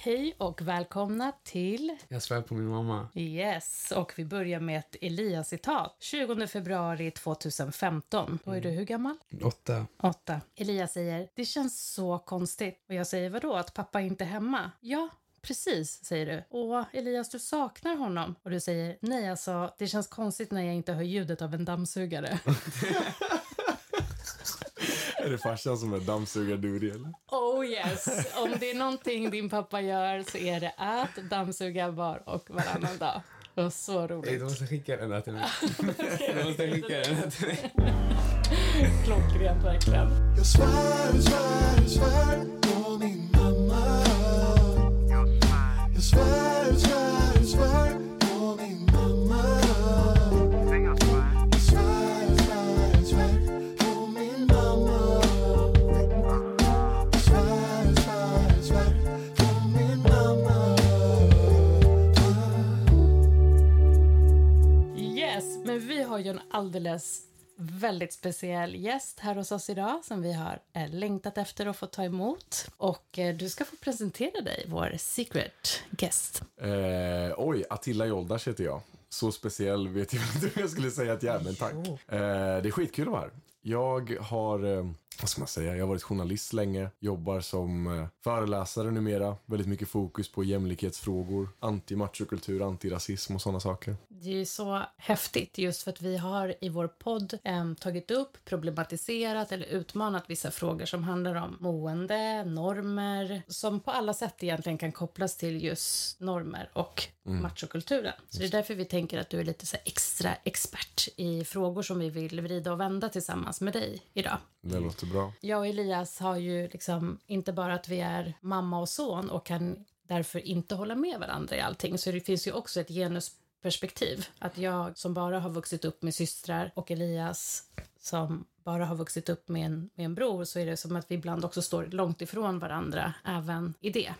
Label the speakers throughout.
Speaker 1: Hej och välkomna till
Speaker 2: Jag svär på min mamma.
Speaker 1: Yes, och vi börjar med ett Elias-citat. 20 februari 2015. Då är du hur gammal?
Speaker 2: Åtta.
Speaker 1: Åtta. Elias säger, det känns så konstigt. Och jag säger, vadå, att pappa inte är hemma? Ja, Precis, säger du. Åh, Elias, du saknar honom. Och du säger, nej alltså, det känns konstigt när jag inte hör ljudet av en dammsugare.
Speaker 3: Är det farsan som är dammsugarduri eller?
Speaker 1: Oh yes! Om det är någonting din pappa gör så är det att dammsuga var och varannan dag. Och så
Speaker 2: Ey,
Speaker 1: roligt.
Speaker 2: du måste skicka den där till mig. Du måste skicka den där till mig.
Speaker 1: Klockrent verkligen.
Speaker 4: Jag svär, svär, svär på min mamma Jag svär,
Speaker 1: har ju en alldeles väldigt speciell gäst här hos oss idag som vi har eh, längtat efter att få ta emot. Och eh, du ska få presentera dig, vår secret guest.
Speaker 3: Eh, oj, Attila Joldas heter jag. Så speciell vet jag inte hur jag skulle säga att jag är, men tack. Eh, det är skitkul att vara här. Jag har, eh, vad ska man säga, jag har varit journalist länge, jobbar som eh, föreläsare numera, väldigt mycket fokus på jämlikhetsfrågor, anti-machokultur, antirasism och sådana saker.
Speaker 1: Det är ju så häftigt just för att vi har i vår podd em, tagit upp, problematiserat eller utmanat vissa frågor som handlar om mående, normer, som på alla sätt egentligen kan kopplas till just normer och machokulturen. Så det är därför vi tänker att du är lite så extra expert i frågor som vi vill vrida och vända tillsammans med dig idag.
Speaker 3: Det låter bra.
Speaker 1: Jag och Elias har ju liksom inte bara att vi är mamma och son och kan därför inte hålla med varandra i allting, så det finns ju också ett genusperspektiv. Att jag som bara har vuxit upp med systrar och Elias som bara har vuxit upp med en, med en bror så är det som att vi ibland också står långt ifrån varandra även i det.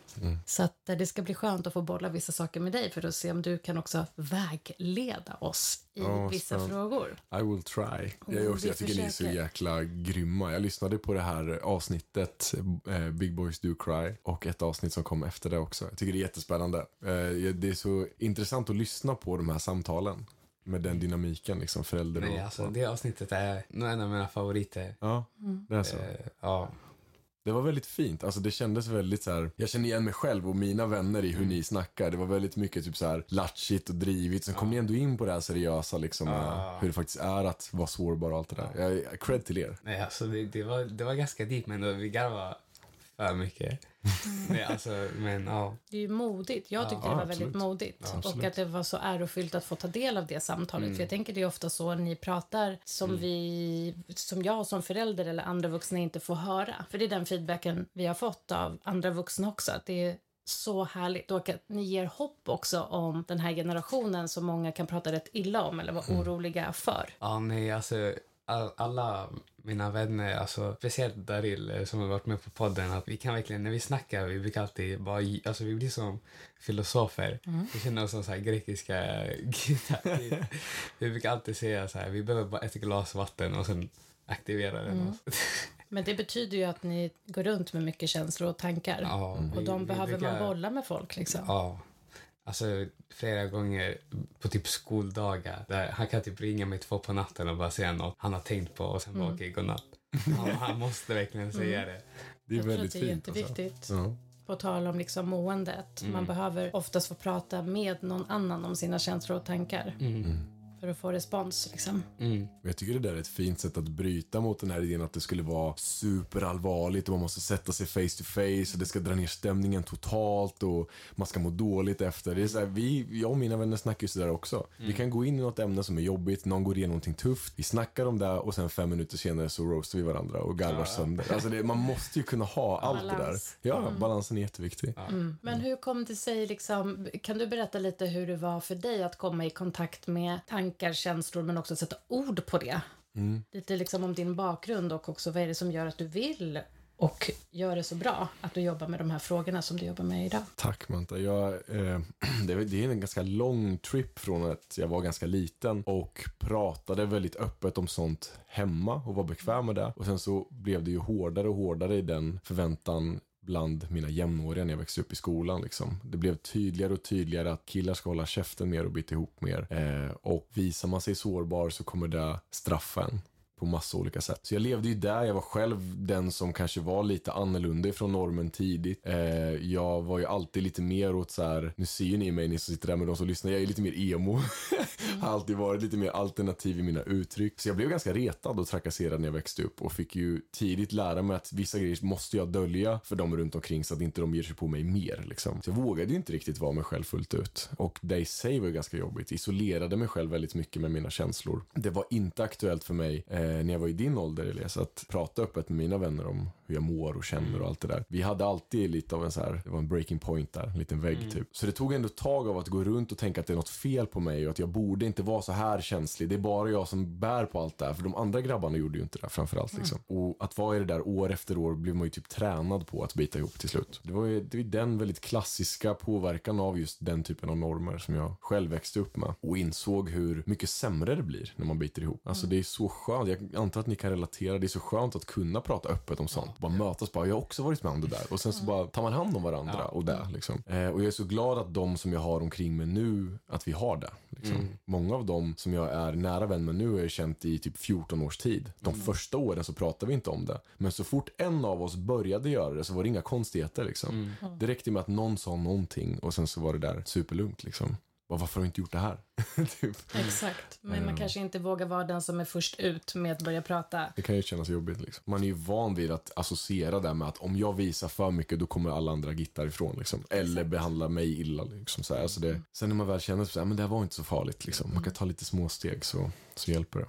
Speaker 1: Så att eh, det ska bli skönt att få bolla vissa saker med dig för att se om du kan också vägleda oss i
Speaker 3: Ja,
Speaker 1: vissa
Speaker 3: spännande.
Speaker 1: frågor.
Speaker 3: I will try. Jag, är
Speaker 1: Mm,
Speaker 3: också, jag tycker ni är så jäkla grymma. Jag lyssnade på det här avsnittet, eh, Big Boys Do Cry, och ett avsnitt som kom efter det också. Jag tycker det är jättespännande. Eh, det är så intressant att lyssna på de här samtalen. Med den dynamiken, liksom förälder och...
Speaker 2: Nej, alltså, det avsnittet är nog en av mina favoriter.
Speaker 3: Ja, det är så.
Speaker 2: Eh, ja.
Speaker 3: Det var väldigt fint. Alltså det kändes väldigt så här. Jag känner igen mig själv och mina vänner i hur ni snackar. Det var väldigt mycket typ så här latchigt och drivigt. Sen kom ni ändå in på det här seriösa liksom. med Hur det faktiskt är att vara sårbar och allt det där. Jag, cred till er.
Speaker 2: Nej, alltså, det, det, var, det var ganska deep, men då, vi garvade för mycket. Nej, alltså, men ja.
Speaker 1: Det är ju modigt. Jag tyckte
Speaker 3: Ja,
Speaker 1: det var
Speaker 3: absolut.
Speaker 1: väldigt modigt. och
Speaker 3: absolut.
Speaker 1: att det var så ärofyllt att få ta del av det samtalet. För jag tänker det är ofta så ni pratar som vi, som jag som förälder eller andra vuxna inte får höra. För det är den feedbacken vi har fått av andra vuxna också. Att det är så härligt och att ni ger hopp också om den här generationen som många kan prata rätt illa om eller vara oroliga för.
Speaker 2: Ja, nej, alltså all, alla mina vänner, alltså speciellt Daril eh, som har varit med på podden, att vi kan verkligen, när vi snackar, vi brukar alltid bara, alltså vi blir som filosofer. Vi känner oss som så här grekiska gudar. Vi, brukar alltid säga så här, vi behöver bara ett glas vatten och sen aktivera den.
Speaker 1: Men det betyder ju att ni går runt med mycket känslor och tankar.
Speaker 2: Ja,
Speaker 1: och
Speaker 2: vi-
Speaker 1: de
Speaker 2: vi
Speaker 1: behöver man
Speaker 2: brukar-
Speaker 1: bolla med folk liksom.
Speaker 2: Ja. Alltså flera gånger på typ skoldagar där han kan typ ringa mig två på natten och bara säga något han har tänkt på och sen bara okej, godnatt. Han, han måste verkligen säga det.
Speaker 3: Det är
Speaker 1: Jag tror
Speaker 3: väldigt
Speaker 1: att det är
Speaker 3: fint. alltså.
Speaker 1: jätteviktigt.
Speaker 3: Ja.
Speaker 1: På tal om liksom måendet. Man behöver oftast få prata med någon annan om sina känslor och tankar. För att få respons. Liksom.
Speaker 2: Mm.
Speaker 3: Jag tycker det där är ett fint sätt att bryta mot den här idén att det skulle vara superallvarligt och man måste sätta sig face to face och det ska dra ner stämningen totalt och man ska må dåligt efter. Det är så här, vi, jag och mina vänner snackar ju sådär också. Vi kan gå in i något ämne som är jobbigt, någon går igenom någonting tufft, vi snackar om det och sen fem minuter senare så roastar vi varandra och garvar sönder. Alltså det, man måste ju kunna ha allt det där.
Speaker 1: Balans.
Speaker 3: Ja, balansen är jätteviktig.
Speaker 1: Men hur kom det sig, liksom, kan du berätta lite hur det var för dig att komma i kontakt med tankar, känslor men också sätta ord på det? Lite liksom om din bakgrund och också vad är det som gör att du vill och gör det så bra att du jobbar med de här frågorna som du jobbar med idag.
Speaker 3: Tack Manta. Jag, eh, det, är- det är en ganska lång trip från att jag var ganska liten och pratade väldigt öppet om sånt hemma och var bekväm med det. Och sen så blev det ju hårdare och hårdare i den förväntan bland mina jämnåriga när jag växte upp i skolan. Liksom. Det blev tydligare och tydligare att killar ska hålla käften mer och bita ihop mer. Eh, och visar man sig sårbar så kommer det straffa en på massa olika sätt. Så jag levde ju där, jag var själv den som kanske var lite annorlunda ifrån normen tidigt. Eh, jag var ju alltid lite mer åt så här, nu ser ju ni mig, ni som sitter där med de som lyssnar, jag är lite mer emo. har alltid varit lite mer alternativ i mina uttryck. Så jag blev ganska retad och trakasserad när jag växte upp och fick ju tidigt lära mig att vissa grejer måste jag dölja för dem runt omkring så att inte de ger sig på mig mer. Liksom. Så jag vågade ju inte riktigt vara mig själv fullt ut. Och det i sig var ju ganska jobbigt. Isolerade mig själv väldigt mycket med mina känslor. Det var inte aktuellt för mig eh, Eh, när jag var i din ålder, Elias, att prata öppet med mina vänner om hur jag mår och känner och allt det där. Vi hade alltid lite av en så här, det var en breaking point där, en liten vägg typ. Så det tog ändå ett tag av att gå runt och tänka att det är något fel på mig och att jag borde inte vara så här känslig. Det är bara jag som bär på allt det här. För de andra grabbarna gjorde ju inte det framförallt. Liksom. Och att vara i det där år efter år blev man ju typ tränad på att bita ihop till slut. Det var ju det var den väldigt klassiska påverkan av just den typen av normer som jag själv växte upp med. Och insåg hur mycket sämre det blir när man biter ihop. Alltså det är så skönt. Jag antar att ni kan relatera. Det är så skönt att kunna prata öppet om sånt. Bara mötas bara, jag har också varit med om det där. Och sen så bara tar man hand om varandra och det liksom. Eh, och jag är så glad att de som jag har omkring mig nu, att vi har det. Liksom. Många av dem som jag är nära vän med nu har jag känt i typ 14 års tid. De första åren så pratade vi inte om det. Men så fort en av oss började göra det så var det inga konstigheter liksom. Det räckte med att någon sa någonting och sen så var det där superlugnt liksom. Varför har du inte gjort det här? typ.
Speaker 1: Exakt. Men man kanske inte vågar vara den som är först ut med att börja prata.
Speaker 3: Det kan ju kännas jobbigt. Liksom. Man är ju van vid att associera det med att om jag visar för mycket då kommer alla andra gittar ifrån. Liksom. Eller behandla mig illa. Liksom, så. Alltså det, sen när man väl känner att men det här var inte så farligt. Liksom. Man kan ta lite små steg så, så hjälper det.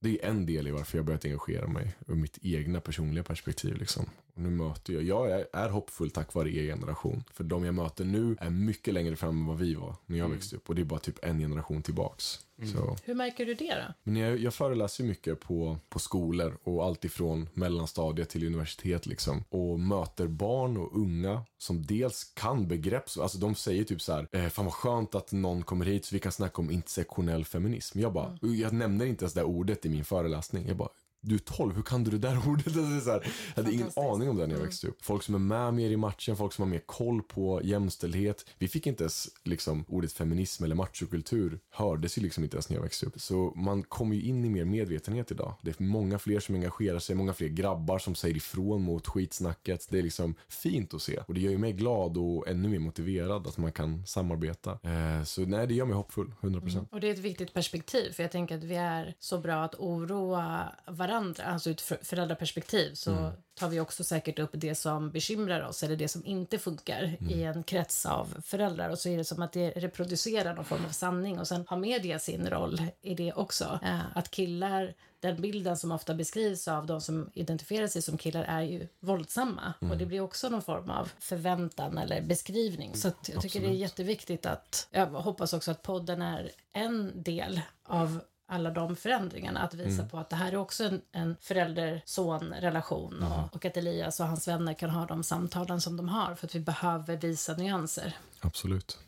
Speaker 3: Det är en del i varför jag börjat engagera mig ur mitt egna personliga perspektiv. Liksom. Nu möter jag, jag är, är hoppfull tack vare er generation. För de jag möter nu är mycket längre fram än vad vi var när jag växte upp. Och det är bara typ en generation tillbaks. Så.
Speaker 1: Hur märker du det då?
Speaker 3: Men jag, jag föreläser mycket på, på skolor och allt ifrån mellanstadiet till universitet liksom. Och möter barn och unga som dels kan begrepp, alltså de säger typ så här, eh, fan vad skönt att någon kommer hit så vi kan snacka om intersektionell feminism. Jag bara, jag nämner inte ens det ordet i min föreläsning. Jag bara, du är 12, hur kan du det där ordet? Alltså, det är så här, jag hade ingen aning om det när jag växte upp. Folk som är med mer i matchen, folk som har mer koll på jämställdhet. Vi fick inte ens liksom, ordet feminism eller machokultur hördes ju liksom inte ens när jag växte upp. Så man kommer ju in i mer medvetenhet idag. Det är många fler som engagerar sig, många fler grabbar som säger ifrån mot skitsnacket. Det är liksom fint att se och det gör ju mig glad och ännu mer motiverad att man kan samarbeta. Eh, så nej, det gör mig hoppfull, 100%.
Speaker 1: Och det är ett viktigt perspektiv, för jag tänker att vi är så bra att oroa varandra. Alltså ur ett för- föräldraperspektiv så tar vi också säkert upp det som bekymrar oss eller det som inte funkar i en krets av föräldrar. Och så är det som att det reproducerar någon form av sanning och sen har media sin roll i det också. Att killar, den bilden som ofta beskrivs av de som identifierar sig som killar är ju våldsamma. Och det blir också någon form av förväntan eller beskrivning. Så att jag tycker det är
Speaker 3: Absolut.
Speaker 1: jätteviktigt att, jag hoppas också att podden är en del av alla de förändringarna. Att visa på att det här är också en, en förälder-son-relation och, och att Elias och hans vänner kan ha de samtalen som de har för att vi behöver visa nyanser.
Speaker 3: Absolut.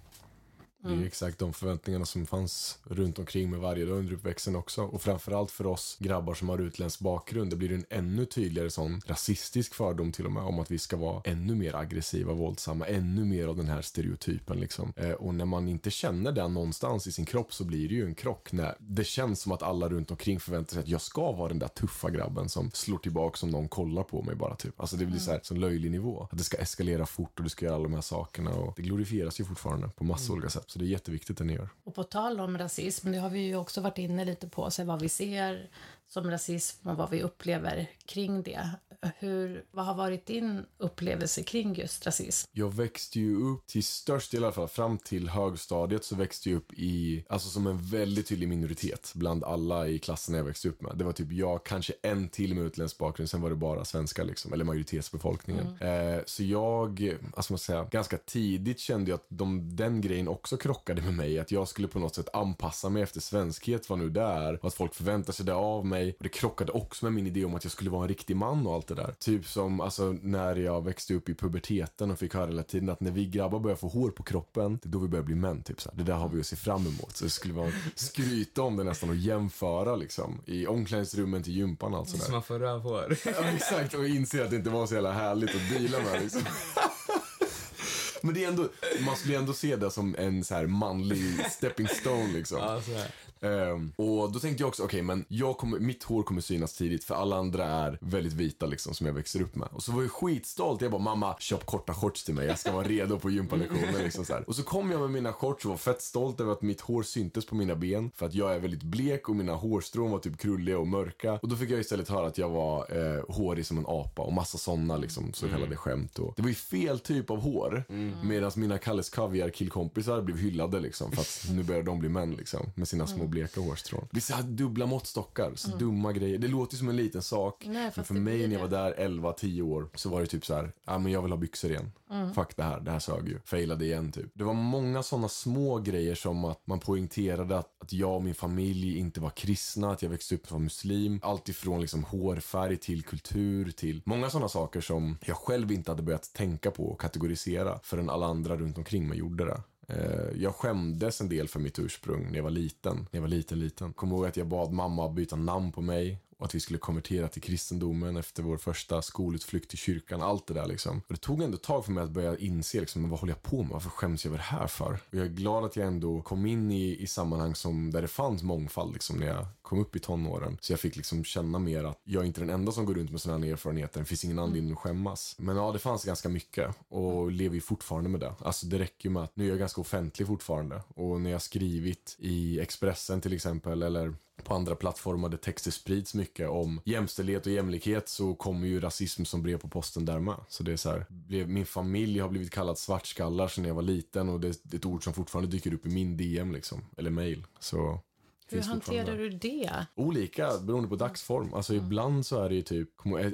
Speaker 3: Det är ju exakt de förväntningarna som fanns runt omkring med varje dag under uppväxten också. Och framförallt för oss grabbar som har utländsk bakgrund, det blir en ännu tydligare sån rasistisk fördom till och med om att vi ska vara ännu mer aggressiva, våldsamma, ännu mer av den här stereotypen liksom. Eh, och när man inte känner den någonstans i sin kropp så blir det ju en krock när det känns som att alla runt omkring förväntar sig att jag ska vara den där tuffa grabben som slår tillbaka som någon kollar på mig bara typ. Alltså det blir så här, så löjlig nivå. Att det ska eskalera fort och du ska göra alla de här sakerna och det glorifieras ju fortfarande på massa olika sätt. Så det är jätteviktigt det ni gör.
Speaker 1: Och på tal om rasism, det har vi ju också varit inne lite på, så vad vi ser som rasism och vad vi upplever kring det. Hur, vad har varit din upplevelse kring just rasism?
Speaker 3: Jag växte ju upp, till störst del i alla fall, fram till högstadiet så växte jag upp i, alltså som en väldigt tydlig minoritet bland alla i klassen jag växte upp med. Det var typ jag, kanske en till med utländsk bakgrund, sen var det bara svenskar liksom, eller majoritetsbefolkningen. Eh, så jag, alltså man säga, ganska tidigt kände jag att de, den grejen också krockade med mig, att jag skulle på något sätt anpassa mig efter svenskhet, vad nu det är, och att folk förväntar sig det av mig. Och det krockade också med min idé om att jag skulle vara en riktig man och allt det där. Typ som alltså, när jag växte upp i puberteten och fick höra hela tiden att när vi grabbar börjar få hår på kroppen, det är då vi börjar bli män. Typ, så här. Det där har vi att se fram emot. Så det skulle vara skryta om det nästan och jämföra liksom. I omklädningsrummen till gympan alltså.
Speaker 2: Så
Speaker 3: Där.
Speaker 2: man får rövhår.
Speaker 3: Ja, exakt, och inse att det inte var så jävla härligt att deala med liksom. Men det är ändå, man skulle ändå se det som en så här manlig stepping stone liksom.
Speaker 2: ja, så här.
Speaker 3: Ehm, och då tänkte jag också, okej men jag kommer, mitt hår kommer synas tidigt för alla andra är väldigt vita liksom som jag växer upp med. Och så var jag skitstolt, jag bara mamma köp korta shorts till mig, jag ska vara redo på gympalektioner liksom så här. Och så kom jag med mina shorts och var fett stolt över att mitt hår syntes på mina ben för att jag är väldigt blek och mina hårstrån var typ krulliga och mörka. Och då fick jag istället höra att jag var eh, hårig som en apa och massa sådana liksom så kallade skämt. Och det var ju fel typ av hår. Medan mina Kalles Kaviar killkompisar blev hyllade liksom för att nu börjar de bli män liksom med sina små bleka hårstrån. Så här dubbla måttstockar, så dumma grejer. Det låter som en liten sak.
Speaker 1: Nej,
Speaker 3: men för mig när jag var där 11-10 år så var det typ så här, ja men jag vill ha byxor igen. Fuck det här, det här sög ju. Failade igen typ. Det var många sådana små grejer som att man poängterade att, att jag och min familj inte var kristna, att jag växte upp som muslim. Allt ifrån liksom hårfärg till kultur till många sådana saker som jag själv inte hade börjat tänka på och kategorisera förrän alla andra runt omkring mig gjorde det. Eh, jag skämdes en del för mitt ursprung när jag var liten. När jag var liten, liten. Kommer ihåg att jag bad mamma byta namn på mig och att vi skulle konvertera till kristendomen efter vår första skolutflykt till kyrkan. Allt det där liksom. Och det tog ändå ett tag för mig att börja inse liksom, vad håller jag på med? Varför skäms jag över det här för? Och jag är glad att jag ändå kom in i, i sammanhang som, där det fanns mångfald liksom, när jag kom upp i tonåren. Så jag fick liksom känna mer att jag är inte den enda som går runt med sådana här erfarenheter. Det finns ingen anledning att skämmas. Men ja, det fanns ganska mycket och lever ju fortfarande med det. Alltså det räcker med att nu är jag ganska offentlig fortfarande. Och när jag skrivit i Expressen till exempel eller på andra plattformar där texter sprids mycket om jämställdhet och jämlikhet så kommer ju rasism som brev på posten där med. Så det är så här, min familj har blivit kallad svartskallar sedan jag var liten och det är ett ord som fortfarande dyker upp i min DM liksom, eller mail. Så
Speaker 1: Hur hanterar du det?
Speaker 3: Olika beroende på dagsform. Alltså ibland så är det ju typ,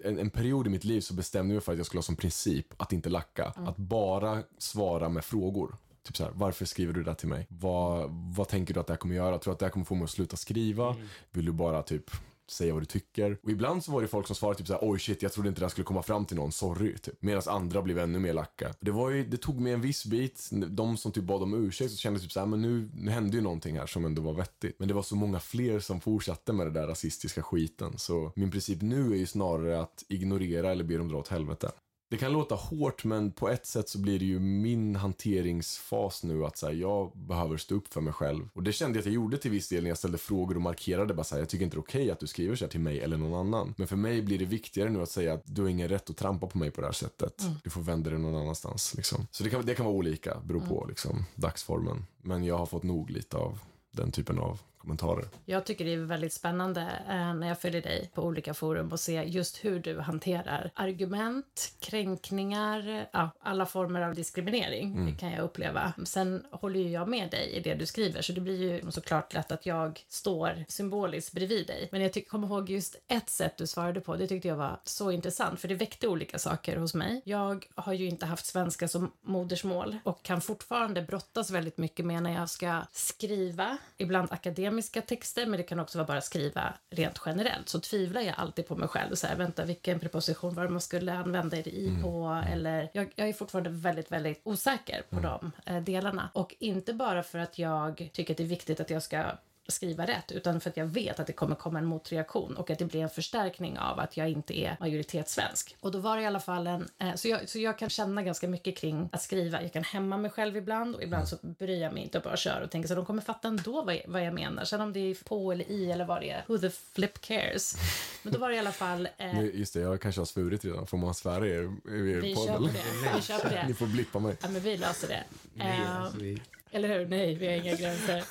Speaker 3: en, en period i mitt liv så bestämde jag mig för att jag skulle ha som princip att inte lacka. Att bara svara med frågor. Typ så här, varför skriver du det där till mig? Vad, vad tänker du att det här kommer göra? Tror du att det här kommer få mig att sluta skriva? Vill du bara typ säga vad du tycker? Och ibland så var det folk som svarade typ såhär, oj shit, jag trodde inte det här skulle komma fram till någon, sorry. Typ. Medan andra blev ännu mer lacka. Det var ju, det tog mig en viss bit, de som typ bad om ursäkt så kände typ såhär, men nu, nu hände ju någonting här som ändå var vettigt. Men det var så många fler som fortsatte med det där rasistiska skiten. Så min princip nu är ju snarare att ignorera eller be dem dra åt helvete. Det kan låta hårt men på ett sätt så blir det ju min hanteringsfas nu att så här, jag behöver stå upp för mig själv. Och det kände jag att jag gjorde till viss del när jag ställde frågor och markerade bara så här, jag tycker inte det är okej att du skriver så här till mig eller någon annan. Men för mig blir det viktigare nu att säga att du har ingen rätt att trampa på mig på det här sättet. Du får vända dig någon annanstans liksom. Så det kan, det kan vara olika, beror på liksom dagsformen. Men jag har fått nog lite av den typen av kommentarer.
Speaker 1: Jag tycker det är väldigt spännande eh, när jag följer dig på olika forum och ser just hur du hanterar argument, kränkningar, ja, alla former av diskriminering det kan jag uppleva. Sen håller ju jag med dig i det du skriver så det blir ju såklart lätt att jag står symboliskt bredvid dig. Men jag tycker, kommer ihåg just ett sätt du svarade på, det tyckte jag var så intressant för det väckte olika saker hos mig. Jag har ju inte haft svenska som modersmål och kan fortfarande brottas väldigt mycket med när jag ska skriva, ibland akademiska texter, men det kan också vara bara skriva rent generellt. Så tvivlar jag alltid på mig själv. Så här, vänta, vilken preposition var det man skulle använda det i på? Eller, jag, jag är fortfarande väldigt, väldigt osäker på de eh, delarna. Och inte bara för att jag tycker att det är viktigt att jag ska skriva rätt utan för att jag vet att det kommer komma en motreaktion och att det blir en förstärkning av att jag inte är majoritetssvensk. Och då var det i alla fall en... Eh, så, jag, så jag kan känna ganska mycket kring att skriva. Jag kan hämma mig själv ibland och ibland så bryr jag mig inte och bara kör och tänker så de kommer fatta ändå vad jag, vad jag menar. Sen om det är på eller i eller vad det är, who the flip cares. Men då var det i alla fall... Eh,
Speaker 3: just det, jag kanske har svurit redan. Får man svära i er, i er
Speaker 1: vi
Speaker 3: podd?
Speaker 1: kör på
Speaker 3: eller?
Speaker 1: det. Vi kör på
Speaker 3: Ni
Speaker 1: det.
Speaker 3: får blippa mig.
Speaker 1: Ja, men vi löser det.
Speaker 2: Nej,
Speaker 1: Eh,
Speaker 2: alltså, vi,
Speaker 1: Eller hur? Nej, vi har inga gränser.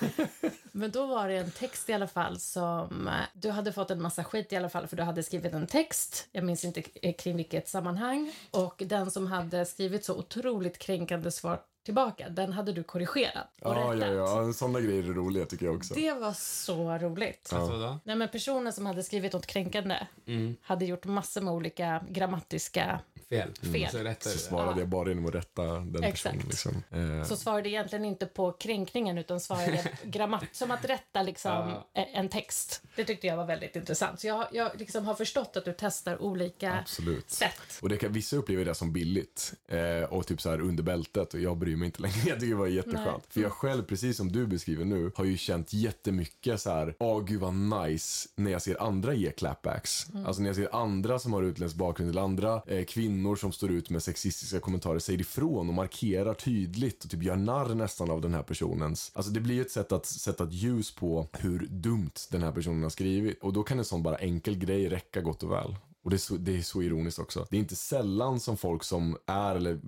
Speaker 1: Men då var det en text i alla fall som... Du hade fått en massa skit i alla fall för du hade skrivit en text. Jag minns inte k- kring vilket sammanhang. Och den som hade skrivit så otroligt kränkande svar tillbaka, den hade du korrigerat och
Speaker 3: Ja,
Speaker 1: rättat.
Speaker 3: ja, ja. Sådana grejer är roliga tycker jag också.
Speaker 1: Det var så roligt.
Speaker 2: Alltså då?
Speaker 1: Nej, men personen som hade skrivit något kränkande
Speaker 2: Mm.
Speaker 1: hade gjort massor med olika grammatiska...
Speaker 2: Fel.
Speaker 1: Fel.
Speaker 2: Så rättar
Speaker 3: Så
Speaker 2: det.
Speaker 3: svarade jag bara genom att rätta den
Speaker 1: Exakt.
Speaker 3: personen. Liksom. Eh,
Speaker 1: Så svarade egentligen inte på kränkningen utan svarade grammat som att rätta liksom
Speaker 2: Ja.
Speaker 1: e- en text. Det tyckte jag var väldigt intressant. Så jag, jag liksom har förstått att du testar olika
Speaker 3: absolut.
Speaker 1: sätt.
Speaker 3: Och det kan, vissa upplever det som billigt eh, och typ så här under bältet och jag bryr mig inte längre. Jag tycker det var jätteskönt.
Speaker 1: Nej.
Speaker 3: För jag själv, precis som du beskriver nu, har ju känt jättemycket så här, åh gud vad nice när jag ser andra ge clapbacks. Alltså när jag ser andra som har utländsk bakgrund eller andra eh, kvinnor som står ut med sexistiska kommentarer säger ifrån och markerar tydligt och typ gör narr nästan av den här personens. Alltså det blir ju ett sätt att sätta ett ljus på hur dumt den här personen har skrivit och då kan en sån bara enkel grej räcka gott och väl. Och det är, så, det är så ironiskt också. Det är inte sällan som folk som är, eller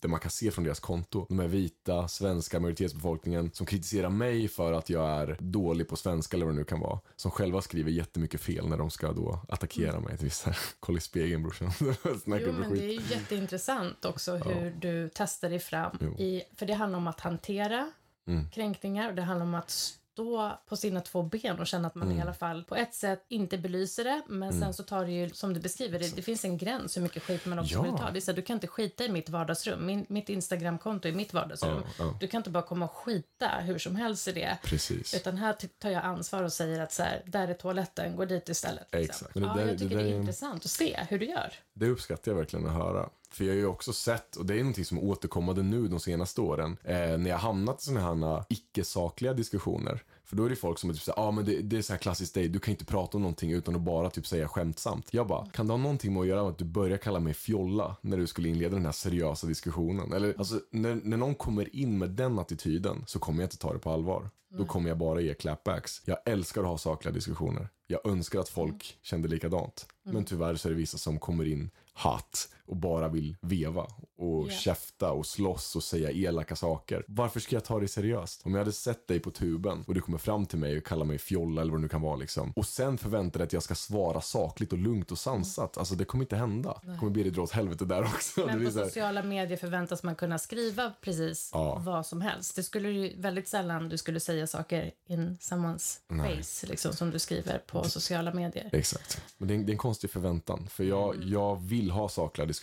Speaker 3: det man kan se från deras konto, de är vita, svenska majoritetsbefolkningen, som kritiserar mig för att jag är dålig på svenska eller vad det nu kan vara. Som själva skriver jättemycket fel när de ska då attackera mig. Så här, kolla i spegeln brorsan.
Speaker 1: Jo, men det är ju jätteintressant också hur du testar dig fram.
Speaker 3: Jo.
Speaker 1: I, för det handlar om att hantera
Speaker 3: Mm.
Speaker 1: kränkningar och det handlar om att stå på sina två ben och känna att man
Speaker 3: Mm.
Speaker 1: i alla fall på ett sätt inte belyser det men sen så tar det ju, som du beskriver, det, det finns en gräns hur mycket skit man också
Speaker 3: Ja.
Speaker 1: vill ta. Det är så här, du kan inte skita i mitt vardagsrum. Min, mitt Instagramkonto är mitt vardagsrum.
Speaker 3: Ja, ja.
Speaker 1: Du kan inte bara komma och skita hur som helst i det.
Speaker 3: Precis.
Speaker 1: Utan här tar jag ansvar och säger att så här, där är toaletten, gå dit istället. liksom.
Speaker 3: Exakt. Men det
Speaker 1: Ja,
Speaker 3: där-
Speaker 1: jag tycker
Speaker 3: det
Speaker 1: det, är- intressant att se hur du gör.
Speaker 3: Det uppskattar jag verkligen att höra. För jag har ju också sett, och det är någonting som är återkommande nu de senaste åren, eh, när jag hamnat i sådana här icke-sakliga diskussioner. För då är det folk som är typ såhär, ja ah, men det, det är så här klassiskt dig, du kan inte prata om någonting utan att bara typ säga skämtsamt. Jag bara, kan det ha någonting med att göra med att du börjar kalla mig fjolla när du skulle inleda den här seriösa diskussionen? Eller alltså, när, när någon kommer in med den attityden så kommer jag inte ta det på allvar. Då kommer jag bara ge clapbacks. Jag älskar att ha sakliga diskussioner. Jag önskar att folk kände likadant. Men tyvärr så är det vissa som kommer in hat och bara vill veva och
Speaker 1: Ja.
Speaker 3: käfta och slåss och säga elaka saker. Varför ska jag ta det seriöst? Om jag hade sett dig på tuben och du kommer fram till mig och kallar mig fjolla eller vad det nu kan vara liksom. Och sen förväntar dig att jag ska svara sakligt och lugnt och sansat. Alltså det kommer inte hända. Det kommer bli det dra åt helvete där också.
Speaker 1: Men på sociala medier förväntas man kunna skriva precis
Speaker 3: Ja.
Speaker 1: vad som helst. Det skulle ju väldigt sällan du skulle säga saker in someone's face, liksom, som du skriver på sociala medier.
Speaker 3: Exakt. Men det är, en, det är en konstig förväntan. För jag,
Speaker 1: Mm.
Speaker 3: jag vill ha sakliga diskussioner.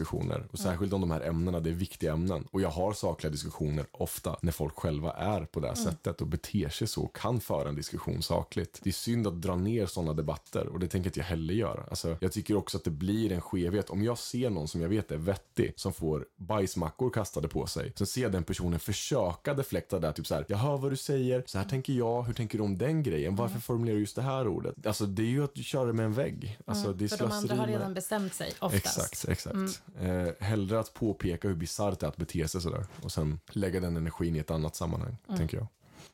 Speaker 3: Och särskilt om de här ämnena, det är viktiga ämnen. Och jag har sakliga diskussioner ofta när folk själva är på det här
Speaker 1: Mm.
Speaker 3: sättet och beter sig så och kan föra en diskussion sakligt. Det är synd att dra ner sådana debatter och det tänker inte jag heller göra. Alltså, jag tycker också att det blir en skevhet. Om jag ser någon som jag vet är vettig som får bajsmackor kastade på sig. Sen ser jag den personen försöka deflekta där, typ så här. Jag hör vad du säger, så här tänker jag, hur tänker du om den grejen? Varför
Speaker 1: Mm.
Speaker 3: formulerar du just det här ordet? Alltså det är ju att köra med en vägg. Alltså, det är
Speaker 1: Mm. För de andra har
Speaker 3: med-
Speaker 1: redan bestämt sig, oftast.
Speaker 3: Exakt, exakt.
Speaker 1: Mm.
Speaker 3: Eh, hellre att påpeka hur bisarrt det är att bete sig sådär och sen lägga den energin i ett annat sammanhang,
Speaker 1: Mm.
Speaker 3: tänker jag.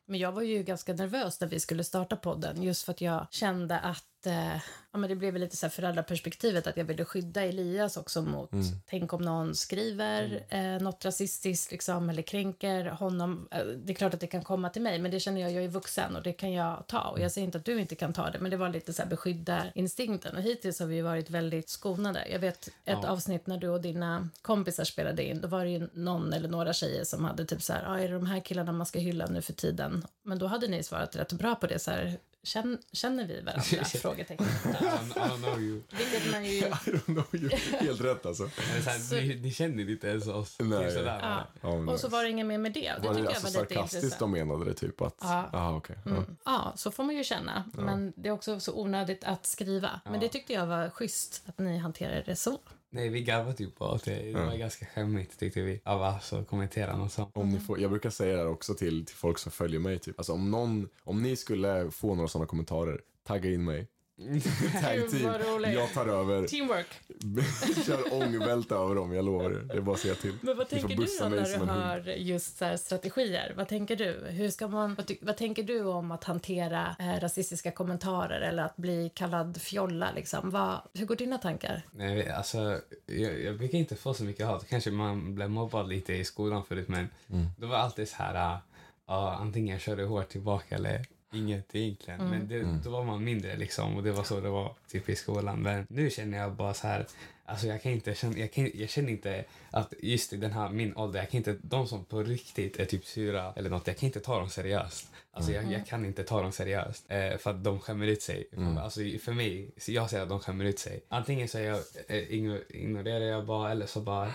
Speaker 1: Men jag var ju ganska nervös när vi skulle starta podden just för att jag kände att eh, ja, men det blev lite så här föräldraperspektivet att jag ville skydda Elias också mot tänk om någon skriver eh, något rasistiskt liksom, eller kränker honom. Eh, det är klart att det kan komma till mig men det känner jag, jag är vuxen och det kan jag ta och jag säger inte att du inte kan ta det men det var lite så här beskydda instinkten och hittills har vi varit väldigt skonade. Jag vet ett
Speaker 2: Ja.
Speaker 1: avsnitt när du och dina kompisar spelade in då var det ju någon eller några tjejer som hade typ så här, ah, är det de här killarna man ska hylla nu för tiden? Men då hade ni svarat rätt bra på det så här, känner, känner vi varandra? Frågetecken.
Speaker 2: I don't, I don't know you.
Speaker 1: Vilket man ju...
Speaker 3: I don't know you. Helt rätt alltså.
Speaker 2: Här,
Speaker 1: Så-
Speaker 2: ni, ni känner inte ens oss.
Speaker 3: Nej.
Speaker 2: Typ sådär,
Speaker 1: Ja.
Speaker 3: Ja, men
Speaker 1: Och så
Speaker 3: nice.
Speaker 1: var det inget mer med det. Det
Speaker 3: var
Speaker 1: tycker
Speaker 3: det
Speaker 1: jag
Speaker 3: alltså
Speaker 1: var lite
Speaker 3: sarkastiskt
Speaker 1: intressant.
Speaker 3: de menade det typ att,
Speaker 1: Ja.
Speaker 3: aha, okej. ja.
Speaker 1: Mm. Ja, så får man ju känna. Men det är också så onödigt att skriva. Men
Speaker 2: Ja.
Speaker 1: det tyckte jag var schysst att ni hanterade det så.
Speaker 2: Nej, vi garvade typ åt det. Det var ganska skämmigt tyckte vi av oss att kommentera något sånt.
Speaker 3: Om ni får, jag brukar säga det här också till, till folk som följer mig. Typ. Alltså om, någon, om ni skulle få några sådana kommentarer, tagga in mig. Tag team. Jag tar över.
Speaker 1: Teamwork.
Speaker 3: Kör ångbälte över dem, jag lovar er. Det är bara att säga till.
Speaker 1: Men vad tänker du då när du hör just så här strategier? Vad tänker du? Hur ska man, vad, vad tänker du om att hantera eh, rasistiska kommentarer eller att bli kallad fjolla? Liksom? Vad, hur går dina tankar?
Speaker 2: Nej, alltså, jag, jag brukar inte få så mycket hat. Kanske man blev mobbad lite i skolan förut, men
Speaker 3: Mm.
Speaker 2: det var alltid så här, ja, antingen jag körde hårt tillbaka eller inget egentligen. Men det,
Speaker 3: Mm.
Speaker 2: då var man mindre liksom och det var så det var typ i skolan. Men nu känner jag bara så här, Alltså jag kan inte känna, jag, kan, jag känner inte att just i den här min ålder, jag kan inte, de som på riktigt är typ sura eller något, jag kan inte ta dem seriöst. Alltså jag, jag kan inte ta dem seriöst eh, för att de skämmer ut sig. Alltså för mig, jag säger att de skämmer ut sig. Antingen så jag, eh, igno- ignorerar jag bara eller så bara,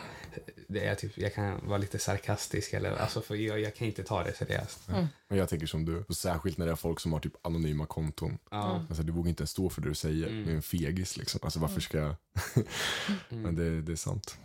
Speaker 2: det är typ, jag kan vara lite sarkastisk eller, alltså för jag, jag kan inte ta det seriöst.
Speaker 3: Men jag tänker som du, och särskilt när det är folk som har typ anonyma konton.
Speaker 2: Ja.
Speaker 3: Alltså du vågar inte ens stå för det du säger. Du är en fegis liksom. Alltså varför ska jag... Men det, det är sant.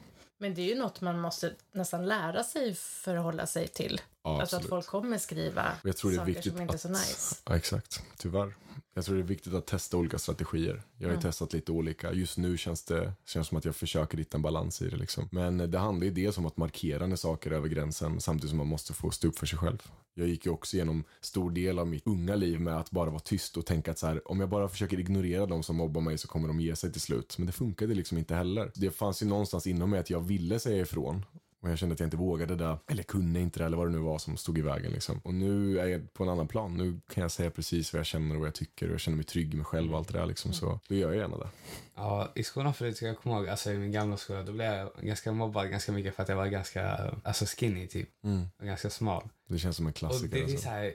Speaker 1: Men det är ju något man måste nästan lära sig förhålla sig till.
Speaker 3: Ja,
Speaker 1: alltså att folk kommer skriva
Speaker 3: Jag tror det är
Speaker 1: saker
Speaker 3: viktigt
Speaker 1: som inte är
Speaker 3: att...
Speaker 1: så nice.
Speaker 3: Ja, exakt. Tyvärr. Jag tror det är viktigt att testa olika strategier. Jag har ju testat lite olika. Just nu känns det känns som att jag försöker hitta en balans i det. Liksom. Men det handlar ju dels om att markera när saker är över gränsen samtidigt som man måste få stå upp för sig själv. Jag gick ju också igenom stor del av mitt unga liv med att bara vara tyst och tänka att så här, om jag bara försöker ignorera de som mobbar mig så kommer de ge sig till slut. Men det funkade liksom inte heller. Det fanns ju någonstans inom mig att jag ville säga ifrån. Och jag kände att jag inte vågade det, eller kunde inte det, eller vad det nu var som stod i vägen. Liksom. Och nu är jag på en annan plan. Nu kan jag säga precis vad jag känner och vad jag tycker. Och jag känner mig trygg med själv och allt det där. Liksom. Så då gör jag gärna det.
Speaker 2: Ja, i skolan förut jag komma ihåg, alltså i min gamla skola, då blev jag ganska mobbad ganska mycket för att jag var ganska, alltså skinny typ. Och ganska smal.
Speaker 3: Det känns som en
Speaker 2: Och
Speaker 3: klassiker.
Speaker 2: det, det är
Speaker 3: alltså.
Speaker 2: så här,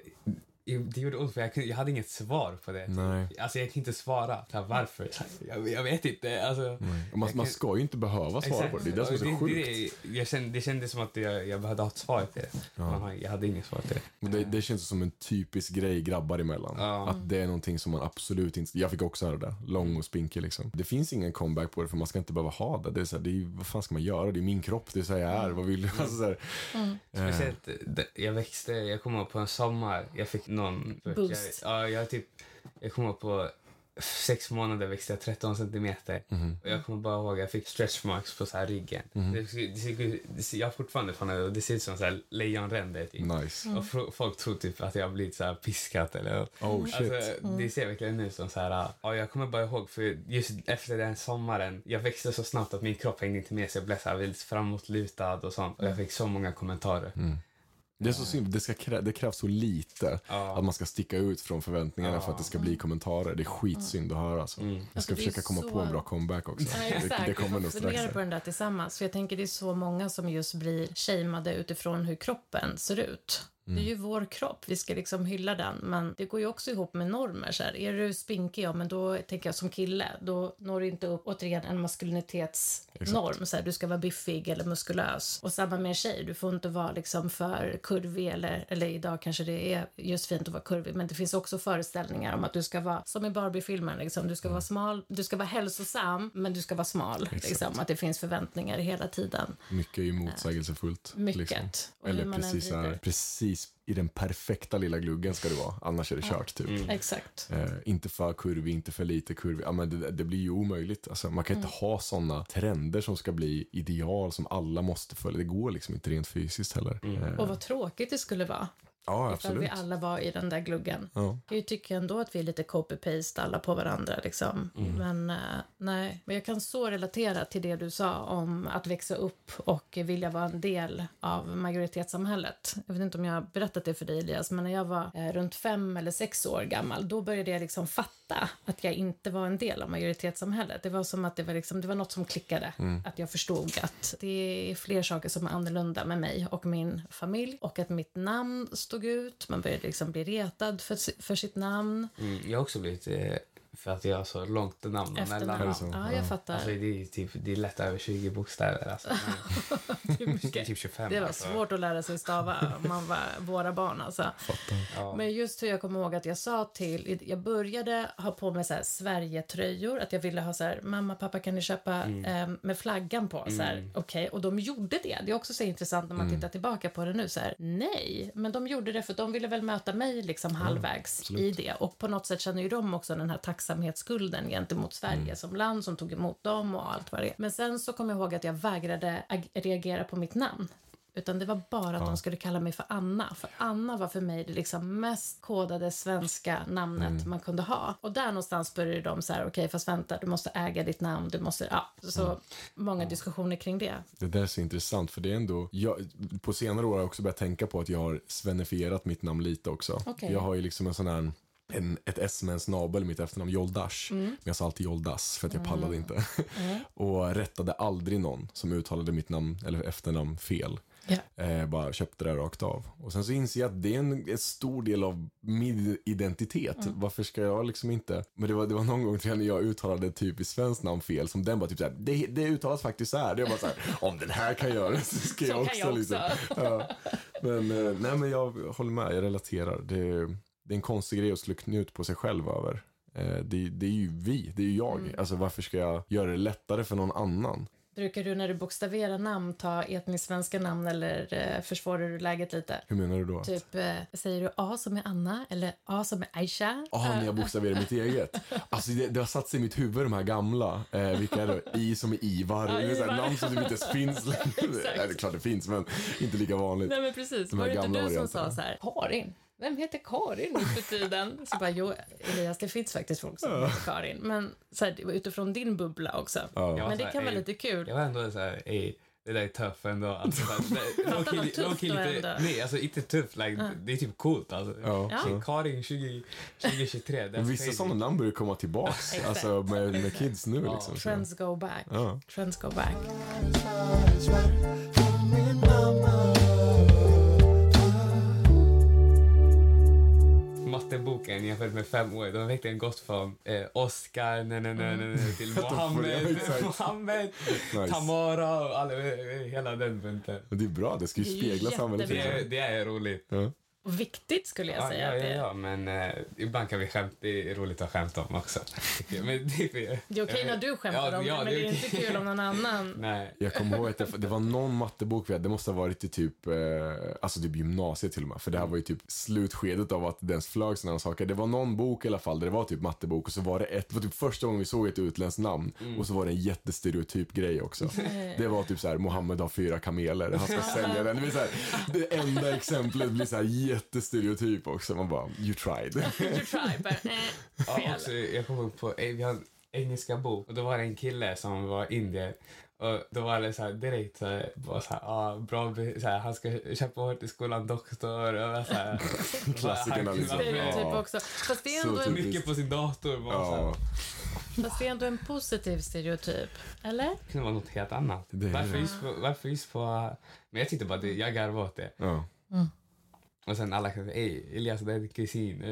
Speaker 2: det gjorde ont för jag, kunde, jag hade inget svar på det.
Speaker 3: Nej.
Speaker 2: Alltså jag kan inte svara. Varför? Jag, jag vet inte. Alltså,
Speaker 3: man, man ska ju inte behöva svara på det. Det är det som är så sjukt.
Speaker 2: det, jag kände, det kändes som att jag, jag behövde ha ett svar till det. Man har- Jag hade inget svar till det.
Speaker 3: Det, det känns som en typisk grej grabbar emellan.
Speaker 2: Ja.
Speaker 3: Att det är någonting som man absolut inte... Jag fick också höra det. Lång och spinkig liksom. Det finns ingen comeback på det för man ska inte behöva ha det. det, är så här, det är, vad fan ska man göra? Det är min kropp, det är så här jag är. Vad vill du? Alltså, så här, eh,
Speaker 2: Speciellt, jag växte, jag kommer ihåg på en sommar, jag fick någon...
Speaker 1: Boost.
Speaker 2: Jag, ja, jag typ, jag kommer på sex månader växte jag 13 centimeter. Och jag kommer bara ihåg att jag fick stretch marks på så här ryggen. Det, ser- det, det, ser- jag har fortfarande från det och det ser ut som så här lejonränder. Typ.
Speaker 3: nice.
Speaker 2: Och fro- folk tror typ att jag har blivit så här piskat eller...
Speaker 3: Oh shit.
Speaker 2: Alltså, det ser verkligen ut som så här... Ja, jag kommer bara ihåg för just efter den sommaren, jag växte så snabbt att min kropp hängde inte med så jag blev så här väldigt framåtlutad och sånt. Och jag fick så många kommentarer.
Speaker 3: Det är så synd, det, ska krä, det krävs så lite
Speaker 2: Ja.
Speaker 3: att man ska sticka ut från förväntningarna för att det ska bli kommentarer. Det är skitsynd att höra. Alltså. Jag ska
Speaker 1: Alltså, det
Speaker 3: försöka komma
Speaker 1: så-
Speaker 3: på en bra comeback också.
Speaker 1: Ja,
Speaker 3: Det,
Speaker 1: exakt.
Speaker 3: det kommer
Speaker 1: vi
Speaker 3: nog
Speaker 1: får
Speaker 3: strax.
Speaker 1: fundera
Speaker 3: här.
Speaker 1: på den där tillsammans. För jag tänker det är så många som just blir shameade utifrån hur kroppen ser ut. Det är ju
Speaker 3: Mm.
Speaker 1: vår kropp, vi ska liksom hylla den. Men det går ju också ihop med normer. Så här. Är du spinkig, ja men då tänker jag som kille, då når du inte upp återigen en maskulinitetsnorm. Så här, du ska vara biffig eller muskulös. Och samma med en tjej, du får inte vara liksom för kurvig eller, eller idag kanske det är just fint att vara kurvig. Men det finns också föreställningar om att du ska vara, som i Barbie-filmen, liksom, du ska vara smal, du ska vara hälsosam, men du ska vara smal. Liksom, att det finns förväntningar hela tiden.
Speaker 3: Mycket är ju motsägelsefullt.
Speaker 1: Mycket.
Speaker 3: Liksom. Eller precis,
Speaker 1: vrider.
Speaker 3: precis i den perfekta lilla gluggen ska du vara. Annars är det kört typ.
Speaker 1: Exakt.
Speaker 3: Eh, inte för kurvig, inte för lite kurvig. Ja, men det, det blir ju omöjligt. Alltså, man kan inte
Speaker 1: Mm.
Speaker 3: ha såna trender som ska bli ideal som alla måste följa. Det går liksom inte rent fysiskt heller. Eh,
Speaker 1: Och vad tråkigt det skulle vara
Speaker 3: ja,
Speaker 1: ifall
Speaker 3: absolut.
Speaker 1: vi alla var i den där gluggen.
Speaker 3: Ja.
Speaker 1: Jag tycker ändå att vi är lite copy-paste alla på varandra. Liksom.
Speaker 3: Mm.
Speaker 1: Men eh, nej, men jag kan så relatera till det du sa om att växa upp och vilja vara en del av majoritetssamhället. Jag vet inte om jag har berättat det för dig Elias, men när jag var eh, runt fem eller sex år gammal, då började jag liksom fatta att jag inte var en del av majoritetssamhället. Det var som att det var, liksom, det var något som klickade.
Speaker 3: Mm.
Speaker 1: Att jag förstod att det är fler saker som är annorlunda med mig och min familj och att mitt namn stod såg ut. Man började liksom bli retad för, för sitt namn.
Speaker 2: Mm, jag har också blivit eh, för att jag har så långt namn
Speaker 3: det så?
Speaker 1: Ja, jag fattar.
Speaker 2: Alltså, det, är typ, det är lätt över 20 bokstäver. Alltså.
Speaker 1: det, är
Speaker 2: Det är
Speaker 1: mycket.
Speaker 2: typ 25.
Speaker 1: det var
Speaker 2: alltså.
Speaker 1: svårt att lära sig stava om man var våra barn. Alltså.
Speaker 2: Ja.
Speaker 1: Men just hur jag kommer ihåg att jag sa till, jag började ha på mig så här Sverige-tröjor, att jag ville ha så här, mamma, pappa kan ni köpa
Speaker 2: Mm.
Speaker 1: eh, med flaggan på? Så här, okej, och de gjorde det. Det är också så intressant när man
Speaker 2: Mm.
Speaker 1: tittar tillbaka på det nu, så här, nej, men de gjorde det för de ville väl möta mig liksom halvvägs i det. Och på något sätt känner ju de också den här tacksamhetsskulden gentemot Sverige
Speaker 2: Mm.
Speaker 1: som land som tog emot dem och allt vad det är. Men sen så kommer jag ihåg att jag vägrade ag- reagera på mitt namn. Utan det var bara att de skulle kalla mig för Anna. För Anna var för mig det liksom mest kodade svenska namnet
Speaker 3: Mm.
Speaker 1: man kunde ha. Och där någonstans började de så här, okej fast vänta, du måste äga ditt namn, du måste, ja. Så
Speaker 3: Mm.
Speaker 1: många diskussioner kring det.
Speaker 3: Det där är så intressant för det är ändå, jag, på senare år har jag också börjat tänka på att jag har svenifierat mitt namn lite också.
Speaker 1: Okej.
Speaker 3: Jag har ju liksom en sån här en, ett S med en snabel mitt efternamn, Joldash.
Speaker 1: Mm.
Speaker 3: Men jag sa alltid Joldas för att jag pallade inte. och rättade aldrig någon som uttalade mitt namn eller efternamn fel.
Speaker 1: Ja.
Speaker 3: Eh, bara köpte det rakt av. Och sen så inser jag att det är en, en stor del av min identitet.
Speaker 1: Mm.
Speaker 3: Varför ska jag liksom inte... Men det var, det var någon gång när jag uttalade ett typiskt svenskt namn fel som den bara typ såhär, det, det uttalas faktiskt så här. Det är bara såhär, om den här kan göra det så ska
Speaker 1: Så
Speaker 3: jag också.
Speaker 1: kan jag också.
Speaker 3: Liksom. Ja. Men, eh, nej men jag håller med, jag relaterar. Det, det är en konstig grej att slå knut på sig själv över. Eh, Det, det är ju vi, det är ju jag.
Speaker 1: Mm.
Speaker 3: Alltså varför ska jag göra det lättare för någon annan?
Speaker 1: Brukar du när du bokstaverar namn ta etniskt svenska namn eller eh, försvårar du läget lite?
Speaker 3: Hur menar du då?
Speaker 1: Typ, eh, säger du A som är Anna eller A som är Aisha?
Speaker 3: Ja, när jag bokstaverar mitt eget. Alltså det, det har satt sig i mitt huvud, de här gamla. Eh, vilka är det? I som är Ivar.
Speaker 1: Ja, Ivar.
Speaker 3: namn som typ inte ens finns längre. Nej, det är klart det finns, men inte lika vanligt.
Speaker 1: Nej men precis, var det inte du som sa så här, Karin? Vem heter Karin nu för tiden? Så bara, jo Elias, det finns faktiskt folk som heter Karin. Men så här, utifrån din bubbla också.
Speaker 2: Var
Speaker 1: Men det kan vara lite kul.
Speaker 2: Jag var ändå så här, ey, det där är tuff ändå. Alltså, low-key-
Speaker 1: tufft
Speaker 2: lite-
Speaker 1: ändå.
Speaker 2: Nej, alltså inte tufft. Like, Det är typ coolt alltså.
Speaker 3: Ja,
Speaker 1: Ja.
Speaker 2: Karin 20, 2023, that's
Speaker 3: Vissa sådana namn börjar komma tillbaks.
Speaker 1: Exakt.
Speaker 3: alltså med, med kids nu liksom.
Speaker 1: Trends go back.
Speaker 3: Ja.
Speaker 1: Trends go back.
Speaker 2: Matteboken jämfört med fem år, de har verkligen gått från eh, Oscar nej, nej, nej, nej, till Mohammed. Mohammed
Speaker 3: Nice.
Speaker 2: Tamara och alla, hela den bunten.
Speaker 3: Det är bra, det ska ju spegla samhället.
Speaker 2: Det det är roligt.
Speaker 3: Ja.
Speaker 1: Och viktigt skulle jag
Speaker 2: Ja,
Speaker 1: säga
Speaker 2: ja,
Speaker 1: att det
Speaker 2: ja,
Speaker 1: är.
Speaker 2: ja, men eh, ibland kan vi skämta, det är roligt att skämta om också. Men det, är,
Speaker 1: Det är okej när du skämtar
Speaker 2: Ja,
Speaker 1: om det,
Speaker 2: ja,
Speaker 1: men
Speaker 2: det är
Speaker 1: det är inte kul om någon annan.
Speaker 2: Nej.
Speaker 3: Jag kommer ihåg att det, det var någon mattebok vi hade, det måste ha varit i typ, eh, alltså typ gymnasiet till och med. För det här var ju typ slutskedet av att det ens flög sådana saker. Det var någon bok i alla fall där det var typ mattebok och så var det ett, det var typ första gången vi såg ett utländskt namn. Och så var det en jättestereotyp grej också. Det var typ så här, Mohammed har fyra kameler, han ska sälja den. Det, så här, det enda exemplet blir så här jättestereotyp också. Man bara, you tried.
Speaker 1: You try, but eh,
Speaker 2: Ja, också, jag kommer ihåg på, eh, vi hade en engelska bok och då var det en kille som var indier. Och då var det så här direkt så här, bara så här, ah, bra, så här, han ska köpa hårt i skolan, doktor och så här.
Speaker 3: Klassikerna
Speaker 2: Han-
Speaker 3: liksom.
Speaker 1: Stereotyp också. Fast det, är
Speaker 3: Så
Speaker 1: ändå en.
Speaker 2: Mycket på sin dator. Bara, så.
Speaker 3: Ja,
Speaker 1: fast det är ändå en positiv stereotyp. Eller?
Speaker 2: Det kunde vara något helt annat.
Speaker 3: Det är
Speaker 2: varför, just på, varför just på... Men jag tyckte bara det, jag garvade åt det.
Speaker 3: ja.
Speaker 2: Och sen alla säga, ey Elias det är din kusin.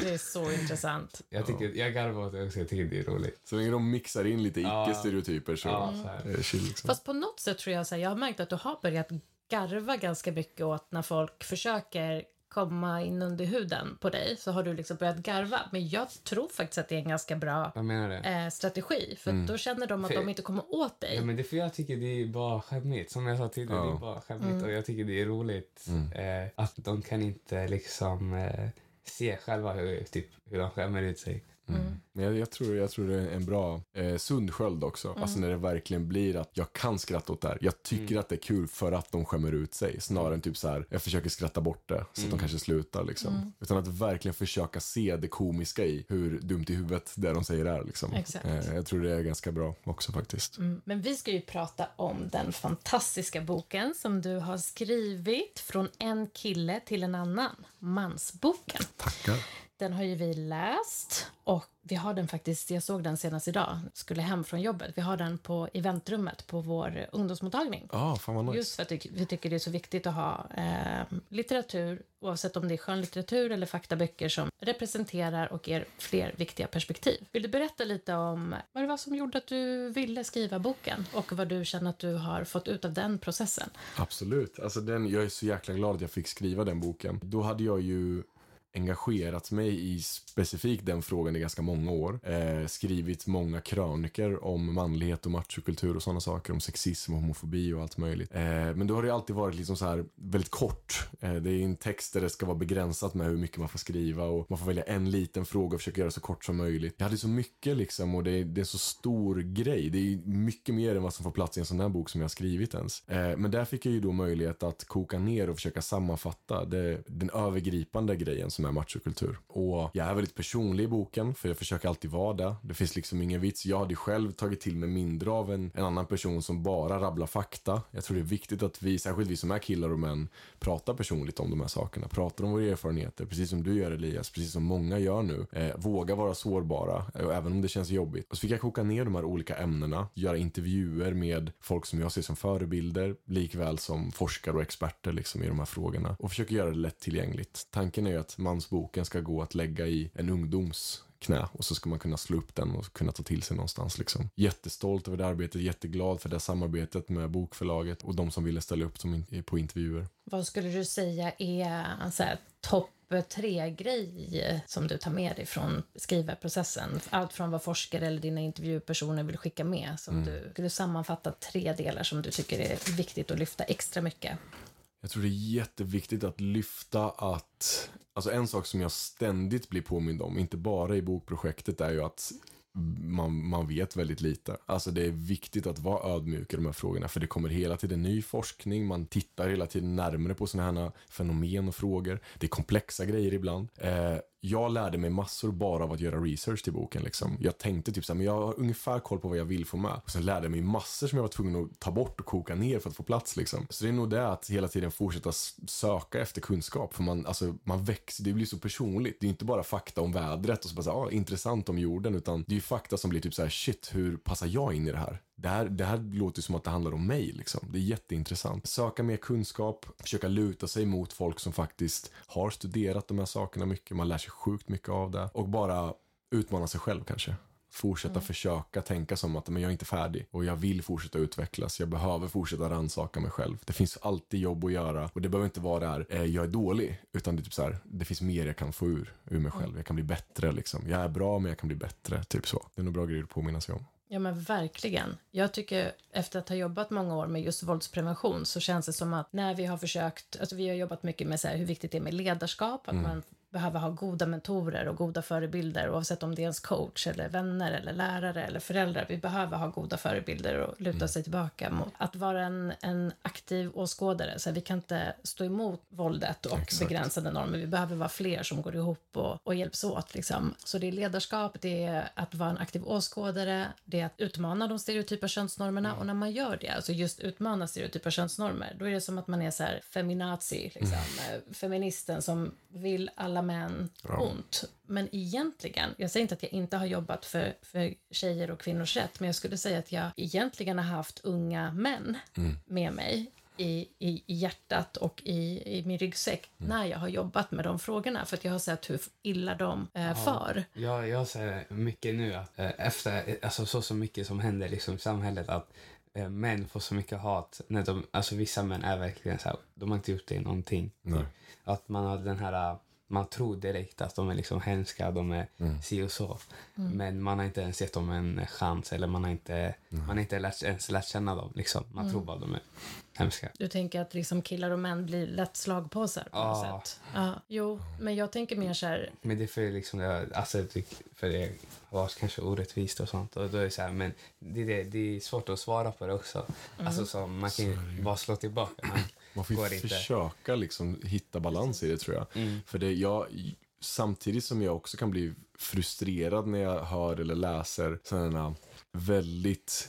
Speaker 1: Det är så intressant.
Speaker 2: jag, tycker, jag garvar åt det också, jag tycker det är roligt.
Speaker 3: Så länge de mixar in lite icke-stereotyper så
Speaker 2: Ja, så här.
Speaker 3: är det chill liksom.
Speaker 1: Fast på något sätt tror jag så här, jag har märkt att du har börjat garva ganska mycket åt när folk försöker komma in under huden på dig så har du liksom börjat garva. Men jag tror faktiskt att det är en ganska bra
Speaker 2: Vad menar du?
Speaker 1: eh, strategi för
Speaker 3: Mm.
Speaker 1: då känner de att
Speaker 2: För-
Speaker 1: de inte kommer åt dig.
Speaker 2: Ja, men det är för jag tycker det är bara skämmigt. Som jag sa tidigare,
Speaker 3: Ja.
Speaker 2: det är bara skämmigt. Och jag tycker det är roligt
Speaker 3: Mm.
Speaker 2: eh, att de kan inte liksom eh, se själva hur, typ, hur de skämmer ut sig.
Speaker 3: Men jag, jag, tror, jag tror det är en bra, eh, sund sköld också. Alltså när det verkligen blir att jag kan skratta åt det här. Jag tycker att det är kul för att de skämmer ut sig. Snarare än typ så här, jag försöker skratta bort det så att de kanske slutar liksom. Utan att verkligen försöka se det komiska i hur dumt i huvudet det de säger är liksom.
Speaker 1: Exakt.
Speaker 3: Eh, jag tror det är ganska bra också faktiskt.
Speaker 1: Mm. Men vi ska ju prata om den fantastiska boken som du har skrivit Från en kille till en annan, Mansboken.
Speaker 3: Tackar.
Speaker 1: Den har ju vi läst och vi har den faktiskt, jag såg den senast idag, skulle hem från jobbet. Vi har den på eventrummet på vår ungdomsmottagning.
Speaker 3: Ja, ah, fan vad nice.
Speaker 1: Just för att vi- vi tycker det är så viktigt att ha eh, litteratur, oavsett om det är skönlitteratur eller faktaböcker som representerar och ger fler viktiga perspektiv. Vill du berätta lite om vad det var som gjorde att du ville skriva boken och vad du känner att du har fått ut av den processen?
Speaker 3: Absolut. Alltså den, jag är så jäkla glad att jag fick skriva den boken. Då hade jag ju engagerat mig i specifikt den frågan i ganska många år. Eh, skrivit många kröniker om manlighet och machokultur och sådana saker. Om sexism och homofobi och allt möjligt. Eh, men då har det alltid varit liksom så här väldigt kort. Eh, det är en text där det ska vara begränsat med hur mycket man får skriva och man får välja en liten fråga och försöka göra så kort som möjligt. Jag hade så mycket liksom och det är, det är en så stor grej. Det är mycket mer än vad som får plats i en sån här bok som jag har skrivit ens. Eh, men där fick jag ju då möjlighet att koka ner och försöka sammanfatta det, den övergripande grejen som är machokultur. Och jag är väldigt personlig i boken, för jag försöker alltid vara det. Det finns liksom ingen vits. Jag hade själv tagit till mig mindre av en, en annan person som bara rabblar fakta. Jag tror det är viktigt att vi, särskilt vi som är killar och män, pratar personligt om de här sakerna. Pratar om våra erfarenheter, precis som du gör Elias, precis som många gör nu. Eh, våga vara sårbara, eh, även om det känns jobbigt. Och så fick jag koka ner de här olika ämnena, göra intervjuer med folk som jag ser som förebilder, likväl som forskare och experter liksom, i de här frågorna. Och försöka göra det lättillgängligt. Tanken är ju att mansboken ska gå att lägga i en ungdoms knä och så ska man kunna slå upp den och kunna ta till sig någonstans. Liksom. Jättestolt över det arbetet, jätteglad för det samarbetet med bokförlaget och de som ville ställa upp som in, på intervjuer.
Speaker 1: Vad skulle du säga är en så här topp tre-grej som du tar med dig från skrivarprocessen? Allt från vad forskare eller dina intervjupersoner vill skicka med. Som du skulle sammanfatta tre delar som du tycker är viktigt att lyfta extra mycket.
Speaker 3: Jag tror det är jätteviktigt att lyfta att, alltså en sak som jag ständigt blir påmind om, inte bara i bokprojektet, är ju att man, man vet väldigt lite. Alltså det är viktigt att vara ödmjuk i de här frågorna, för det kommer hela tiden ny forskning, man tittar hela tiden närmare på sådana här fenomen och frågor. Det är komplexa grejer ibland. Eh, jag lärde mig massor bara av att göra research till boken. Liksom. Jag tänkte typ så här, men jag har ungefär koll på vad jag vill få med. Och sen lärde jag mig massor som jag var tvungen att ta bort och koka ner för att få plats. Liksom. Så det är nog det att hela tiden fortsätta söka efter kunskap. För man, alltså, man växer, det blir så personligt. Det är inte bara fakta om vädret och så bara så här, ah, intressant om jorden. Utan det är fakta som blir typ så här, shit, hur passar jag in i det här? Det här, det här låter som att det handlar om mig. Liksom. Det är jätteintressant. Söka mer kunskap, försöka luta sig mot folk som faktiskt har studerat de här sakerna mycket. Man lär sig sjukt mycket av det. Och bara utmana sig själv kanske. Fortsätta
Speaker 1: Mm.
Speaker 3: försöka tänka som att men jag är inte färdig och jag vill fortsätta utvecklas. Jag behöver fortsätta rannsaka mig själv. Det finns alltid jobb att göra och det behöver inte vara där eh, jag är dålig utan det är typ så här, det finns mer jag kan få ur, ur mig själv. Jag kan bli bättre liksom. Jag är bra men jag kan bli bättre, typ så. Det är nog bra grejer att påminna sig om.
Speaker 1: Ja men verkligen. Jag tycker efter att ha jobbat många år med just våldsprevention så känns det som att när vi har försökt, alltså vi har jobbat mycket med så här, hur viktigt det är med ledarskap, att man behöver ha goda mentorer och goda förebilder oavsett om det är ens coach eller vänner eller lärare eller föräldrar. Vi behöver ha goda förebilder och luta sig tillbaka mot. Att vara en, en aktiv åskådare, så här, vi kan inte stå emot våldet och
Speaker 3: Exakt.
Speaker 1: begränsade normer. Vi behöver vara fler som går ihop och, och hjälps åt. Liksom. Så det är ledarskap, det är att vara en aktiv åskådare, det är att utmana de stereotypa könsnormerna och när man gör det, alltså just utmana stereotypa könsnormer, då är det som att man är så här feminazi, liksom, eh, feministen som vill alla män ont. Men egentligen, jag säger inte att jag inte har jobbat för, för tjejer och kvinnors rätt, men jag skulle säga att jag egentligen har haft unga män med mig i, i, i hjärtat och i, i min ryggsäck när jag har jobbat med de frågorna för att jag har sett hur illa de eh, far.
Speaker 2: Jag, jag ser mycket nu eh, efter alltså, så, så mycket som händer liksom, i samhället att eh, män får så mycket hat. När de, alltså, vissa män är verkligen så här, de har inte gjort det någonting.
Speaker 3: Nej.
Speaker 2: Att man har den här, man tror direkt att de är liksom hemska, de är si och så. Men man har inte ens gett dem en chans eller man har inte, man har inte lärt, ens lärt känna dem. Liksom. Man tror bara de är hemska.
Speaker 1: Du tänker att liksom killar och män blir lätt slagpåsar på något sätt? Ja. Jo, men jag tänker mer så här,
Speaker 2: Men det är för liksom, alltså, för det var kanske orättvist och sånt. Och då är det så här, men det, det, det är svårt att svara på det också. Alltså så, man kan ju bara slå tillbaka. Man
Speaker 3: får ju försöka liksom hitta balans i det tror jag.
Speaker 2: Mm.
Speaker 3: För det, jag, samtidigt som jag också kan bli frustrerad när jag hör eller läser sådana väldigt,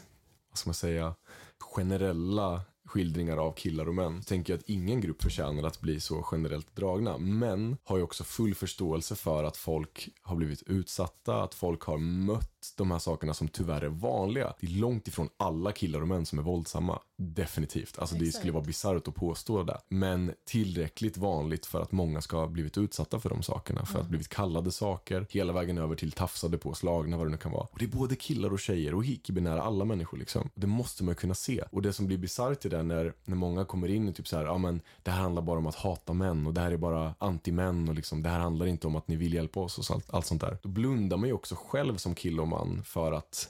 Speaker 3: vad ska man säga, generella skildringar av killar och män. Tänker jag att ingen grupp förtjänar att bli så generellt dragna. Men har ju också full förståelse för att folk har blivit utsatta, att folk har mött de här sakerna som tyvärr är vanliga. Det är långt ifrån alla killar och män som är våldsamma. Definitivt. Alltså det skulle vara bisarrt att påstå det. Men tillräckligt vanligt för att många ska ha blivit utsatta för de sakerna. För att blivit kallade saker, hela vägen över till tafsade på, slagna, vad det nu kan vara. Och det är både killar och tjejer och icke-binära, alla människor liksom. Det måste man kunna se. Och det som blir bisarrt i det när, när många kommer in och typ så här, ja men det här handlar bara om att hata män och det här är bara anti-män och liksom, det här handlar inte om att ni vill hjälpa oss och allt, allt sånt där. Då blundar man ju också själv som kille och man för att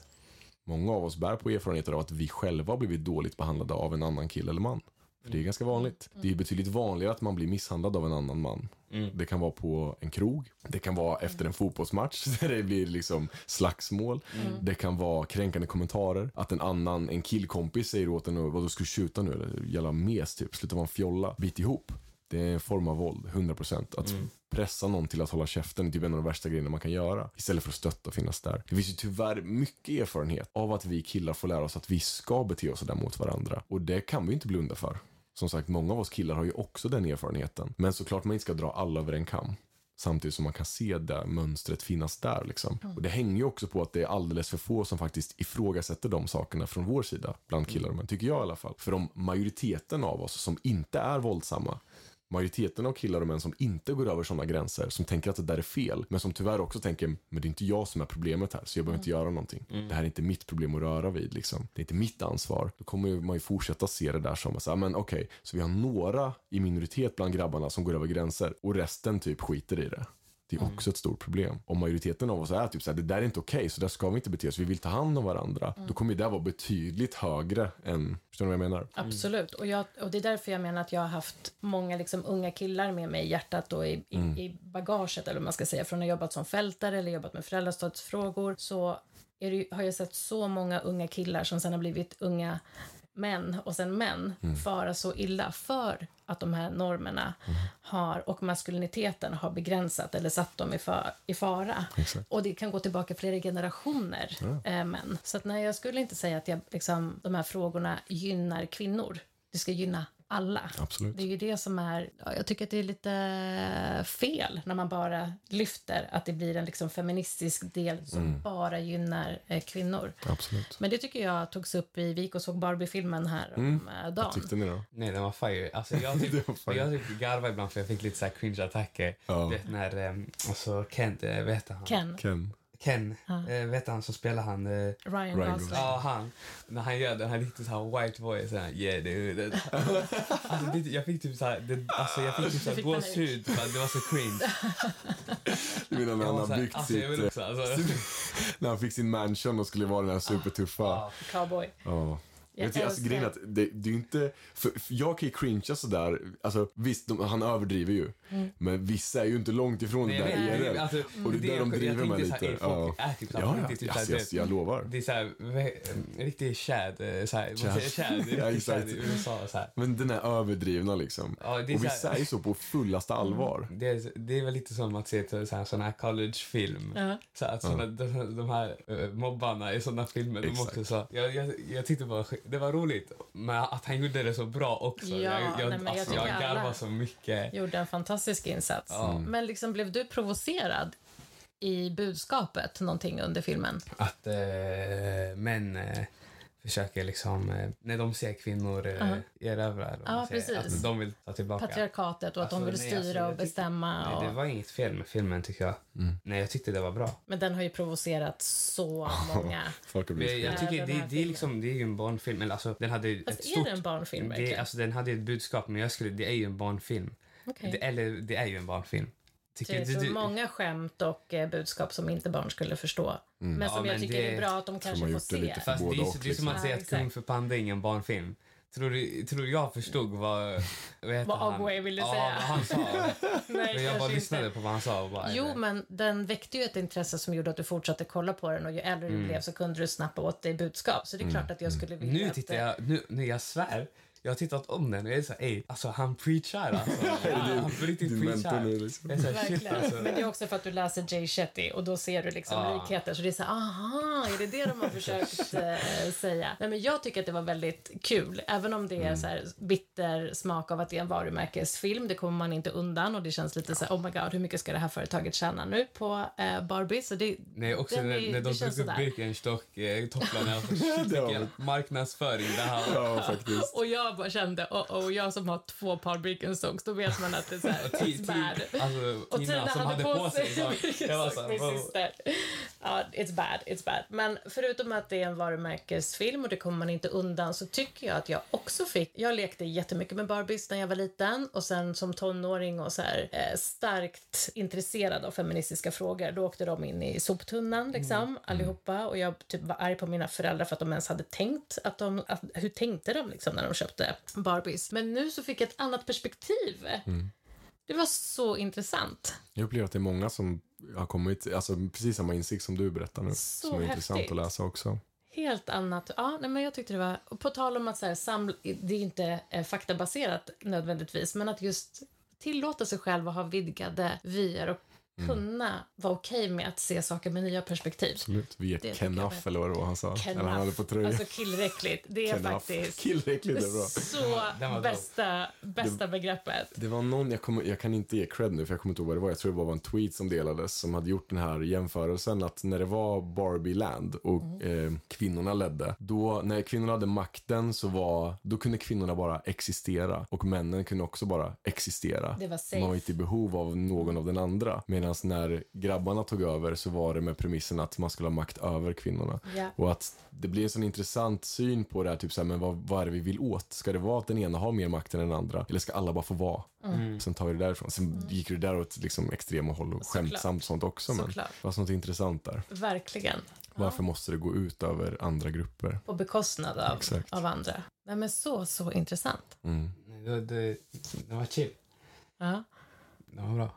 Speaker 3: Många av oss bär på erfarenheter av att vi själva har blivit dåligt behandlade av en annan kille eller man. För det är ganska vanligt. Det är betydligt vanligare att man blir misshandlad av en annan man. Det kan vara på en krog. Det kan vara efter en fotbollsmatch där det blir liksom slagsmål. Det kan vara kränkande kommentarer. Att en annan, en killkompis säger åt en vad du ska du skjuta nu eller jävla mes typ, sluta vara en fjolla, bit ihop. Det är en form av våld, 100%. Att pressa någon till att hålla käften är typ en av de värsta grejerna man kan göra. Istället för att stötta och finnas där. Det finns ju tyvärr mycket erfarenhet av att vi killar får lära oss att vi ska bete oss sådär mot varandra. Och det kan vi inte blunda för. Som sagt, många av oss killar har ju också den erfarenheten. Men såklart man inte ska dra alla över en kam. Samtidigt som man kan se det mönstret finnas där. Liksom. Och det hänger ju också på att det är alldeles för få som faktiskt ifrågasätter de sakerna från vår sida, bland killar och män, tycker jag i alla fall. För om majoriteten av oss som inte är våldsamma, majoriteten av killar och män som inte går över sådana gränser, som tänker att det där är fel, men som tyvärr också tänker, men det är inte jag som är problemet här, så jag behöver inte göra någonting. Det här är inte mitt problem att röra vid, liksom. Det är inte mitt ansvar. Då kommer man ju fortsätta se det där som, att säga, men okej, så vi har några i minoritet bland grabbarna som går över gränser och resten typ skiter i det. Det är också ett stort problem. Om majoriteten av oss är typ såhär, det där är inte okej, så där ska vi inte bete oss, vi vill ta hand om varandra. Då kommer det vara betydligt högre än, förstår ni vad jag menar?
Speaker 1: Absolut. Och, jag, och det är därför jag menar att jag har haft många liksom, unga killar med mig i hjärtat och i, i, i bagaget, eller vad man ska säga, från att ha jobbat som fältare eller jobbat med föräldrastödsfrågor, så det, har jag sett så många unga killar som sen har blivit unga män och sen män fara så illa för att de här normerna har, och maskuliniteten har begränsat eller satt dem i, för, i fara.
Speaker 3: Exakt.
Speaker 1: Och det kan gå tillbaka flera generationer eh, män. Så att nej, jag skulle inte säga att jag, liksom, de här frågorna gynnar kvinnor. Det ska gynna alla.
Speaker 3: Absolut.
Speaker 1: Det är ju det som är, ja, jag tycker att det är lite fel när man bara lyfter att det blir en liksom feministisk del som bara gynnar eh, kvinnor.
Speaker 3: Absolut.
Speaker 1: Men det tycker jag togs upp i Vik och såg Barbie-filmen här om eh,
Speaker 3: Vad
Speaker 1: dagen.
Speaker 3: tyckte ni då?
Speaker 2: Nej, den var fire. Alltså, jag typ, jag typ garvade ibland för jag fick lite så här cringe-attacker.
Speaker 3: Ja.
Speaker 2: Du vet när, um, alltså Kent, äh, vet han?
Speaker 1: Ken,
Speaker 3: Ken?
Speaker 2: Ken, eh, vet han som spelar han? eh,
Speaker 1: Ryan,
Speaker 3: Ryan
Speaker 1: Gosling.
Speaker 2: Ja, han. När han gör den här riktigt så här white voice. Så här, yeah dude. Alltså, det, jag fick typ så här, det, alltså, jag fick typ så
Speaker 1: Du
Speaker 2: här
Speaker 1: fick
Speaker 2: gåshud för att det var så cringe.
Speaker 3: Du menar när han
Speaker 2: var så
Speaker 3: har byggt
Speaker 2: alltså,
Speaker 3: sitt...
Speaker 2: också, alltså,
Speaker 3: när han fick sin mansion och skulle vara den här supertuffa.
Speaker 2: ja.
Speaker 1: Cowboy.
Speaker 3: Ja.
Speaker 1: Jag
Speaker 3: tycker, alltså, grejen är att det, det är inte, för, för jag kan ju cringea sådär, alltså visst, de, han överdriver ju. Men vissa är ju inte långt ifrån
Speaker 2: Nej,
Speaker 3: det där
Speaker 2: vet,
Speaker 3: IRL.
Speaker 2: alltså,
Speaker 3: och det är där de driver med
Speaker 2: så här,
Speaker 3: lite.
Speaker 2: folk
Speaker 3: Ja,
Speaker 2: är typ
Speaker 3: ja, ja,
Speaker 2: är typ
Speaker 3: yes, yes, jag lovar.
Speaker 2: Det är så här, ve- riktig chad, så här, vad
Speaker 3: Chad.
Speaker 2: säger chad? I USA så här.
Speaker 3: Men den är överdrivna liksom.
Speaker 2: Ja,
Speaker 3: och
Speaker 2: så
Speaker 3: vissa är ju så på fullaste allvar.
Speaker 2: Det är, det är väl lite som att se till så här, sån här collegefilm.
Speaker 1: Ja.
Speaker 2: Så att såna, de, de här eh, mobbarna i såna filmer, de
Speaker 3: Exakt.
Speaker 2: också så. Jag, jag, jag tyckte bara, det var roligt, men att han gjorde det så bra också.
Speaker 1: Ja,
Speaker 2: jag jag,
Speaker 1: nej, jag
Speaker 2: alltså,
Speaker 1: tycker
Speaker 2: jag garvade så mycket.
Speaker 1: Gjorde en fantastisk insats.
Speaker 2: Ja.
Speaker 1: Men liksom, blev du provocerad i budskapet någonting under filmen?
Speaker 2: Att eh, män eh, försöker liksom, eh, när de ser kvinnor
Speaker 1: Ja.
Speaker 2: erövra,
Speaker 1: Ja,
Speaker 2: att de vill ta tillbaka.
Speaker 1: Patriarkatet och att de
Speaker 2: Alltså,
Speaker 1: vill
Speaker 2: nej,
Speaker 1: styra
Speaker 2: alltså,
Speaker 1: och
Speaker 2: tycker-
Speaker 1: bestämma.
Speaker 2: Nej, det
Speaker 1: Och...
Speaker 2: var inget fel med filmen tycker jag.
Speaker 3: Mm.
Speaker 2: Nej, jag tyckte det var bra.
Speaker 1: Men den har ju provocerat så många.
Speaker 3: Folk har blivit
Speaker 2: jag
Speaker 1: Ja,
Speaker 2: tycker
Speaker 1: den
Speaker 2: det, det, är liksom, det är ju en barnfilm. Eller alltså, den hade
Speaker 1: Fast
Speaker 2: ett
Speaker 1: är
Speaker 2: stort...
Speaker 1: det en barnfilm
Speaker 2: det, alltså, den hade ett budskap, men jag skulle, det är ju en barnfilm.
Speaker 1: Okej.
Speaker 2: Det, eller det är ju en barnfilm. Tycker
Speaker 1: Det är
Speaker 2: du,
Speaker 1: så
Speaker 2: du,
Speaker 1: många skämt och eh, budskap som inte barn skulle förstå. Men
Speaker 2: Ja,
Speaker 1: som jag
Speaker 2: men
Speaker 1: tycker
Speaker 2: det-
Speaker 1: är bra att de kanske får se.
Speaker 2: Fast det, är,
Speaker 3: och,
Speaker 2: det är som
Speaker 1: liksom.
Speaker 2: att säga
Speaker 1: Ja,
Speaker 2: att. Kung för Panda är ingen barnfilm. Tror du, tror jag förstod vad... Vad,
Speaker 1: Vad
Speaker 2: han?
Speaker 1: Ogway ville
Speaker 2: ja,
Speaker 1: säga.
Speaker 2: vad han sa.
Speaker 1: Nej,
Speaker 2: Men jag bara lyssnade
Speaker 1: inte.
Speaker 2: på vad han sa. Och bara,
Speaker 1: Jo, men den väckte ju ett intresse som gjorde att du fortsatte kolla på den och ju äldre du blev så kunde du snappa åt dig budskap. Så det är klart att jag skulle vilja
Speaker 2: Nu tittar
Speaker 1: eh,
Speaker 2: jag, nu, nu jag svär, jag har tittat om den och jag är så här, ey, alltså han preachar alltså. Ja, han på riktigt preachar.
Speaker 3: nu liksom.
Speaker 2: Så här, shit alltså.
Speaker 1: Men det är också för att du läser Jay Shetty och då ser du liksom
Speaker 2: Ja.
Speaker 1: likheter. Så det är så här, aha, är det det de har försökt eh, säga? Nej, men jag tycker att det var väldigt kul. Även om det är så här bitter smak av att det är en varumärkesfilm. Det kommer man inte undan och det känns lite så här, oh my god, hur mycket ska det här företaget tjäna nu på eh, Barbie? Så det,
Speaker 2: Nej, också
Speaker 1: den
Speaker 2: när,
Speaker 1: är-
Speaker 2: när de tog upp
Speaker 1: sådär.
Speaker 2: Birkenstock, eh,
Speaker 3: Det var
Speaker 2: vilken marknadsföring det här.
Speaker 3: Ja, faktiskt.
Speaker 1: Och jag bara kände, och, och jag som har två par Birkenstocks, då vet man att det är så här,
Speaker 2: Och ti-
Speaker 1: it's bad.
Speaker 2: Alltså,
Speaker 1: Och
Speaker 2: Tina som hade på sig så, jag var så
Speaker 1: min syster. Ja, it's bad, it's bad. Men förutom att det är en varumärkesfilm och det kommer man inte undan så tycker jag att jag också fick... Jag lekte jättemycket med Barbies när jag var liten och sen som tonåring och så här eh, starkt intresserad av feministiska frågor, då åkte de in i soptunnan liksom, allihopa och jag typ var arg på mina föräldrar för att de ens hade tänkt att de... Att, hur tänkte de liksom när de köpte Barbies? Men nu så fick jag ett annat perspektiv. Det var så intressant.
Speaker 3: Jag upplever att det är många som har kommit, alltså precis samma insikt som du berättar nu.
Speaker 1: Så
Speaker 3: som är intressant
Speaker 1: häftigt.
Speaker 3: att läsa också.
Speaker 1: Helt annat. Ja, nej, men jag tyckte det var... och På tal om att så här, samla, det är inte eh, faktabaserat nödvändigtvis, men att just tillåta sig själv att ha vidgade vyer och kunna vara okej med att se saker med nya perspektiv.
Speaker 3: Absolut. Vi är
Speaker 1: Det tycker jag
Speaker 3: Kenuff
Speaker 1: med.
Speaker 3: eller vad det var han sa. Eller han hade på tröjan.
Speaker 1: Alltså killräckligt. Det är faktiskt
Speaker 3: Killräckligt är bra.
Speaker 1: så bästa, bästa begreppet.
Speaker 3: Det var någon, jag, kommer, jag kan inte ge cred nu för jag kommer inte ihåg vad det var. Jag tror det bara var en tweet som delades som hade gjort den här jämförelsen att när det var Barbie Land och
Speaker 1: Mm.
Speaker 3: eh, kvinnorna ledde, då när kvinnorna hade makten så var, då kunde kvinnorna bara existera och männen kunde också bara existera.
Speaker 1: Det var safe.
Speaker 3: Man var inte i behov av någon av den andra. Medan när grabbarna tog över så var det med premissen att man skulle ha makt över kvinnorna.
Speaker 1: Ja.
Speaker 3: Och att det blir en sån intressant syn på det här, typ så här, men vad, vad är det vi vill åt? Ska det vara att den ena har mer makt än den andra? Eller ska alla bara få vara?
Speaker 1: Mm.
Speaker 3: Sen tar vi det därifrån. Sen gick det där åt liksom extrema håll och
Speaker 1: Såklart.
Speaker 3: skämtsamt sånt också. Men
Speaker 1: Såklart.
Speaker 3: det var sånt intressant där.
Speaker 1: Verkligen.
Speaker 3: Varför måste det gå ut över andra grupper?
Speaker 1: På bekostnad av,
Speaker 3: Exakt.
Speaker 1: av andra. Nej, men så, så intressant.
Speaker 3: Mm.
Speaker 2: Nej, Det, det, det var chill.
Speaker 1: Ja.
Speaker 2: Det var bra.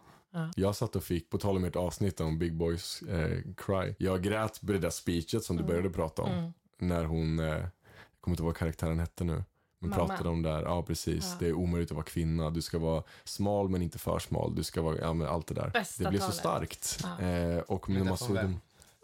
Speaker 3: Jag satt och fick, på tal om ert avsnitt om Big Boys eh, Cry. Jag grät på det där speechet som du började prata om. När hon, eh, jag kommer inte ihåg vad karaktären hette nu. Men
Speaker 1: Mamma.
Speaker 3: pratade om där, ja precis.
Speaker 1: Ja.
Speaker 3: Det är omöjligt att vara kvinna. Du ska vara smal men inte för smal. Du ska vara, ja men allt det där.
Speaker 1: Bästa
Speaker 3: det blev så
Speaker 1: talet.
Speaker 3: starkt.
Speaker 1: Ja.
Speaker 3: Eh, och när man
Speaker 2: det
Speaker 3: såg dem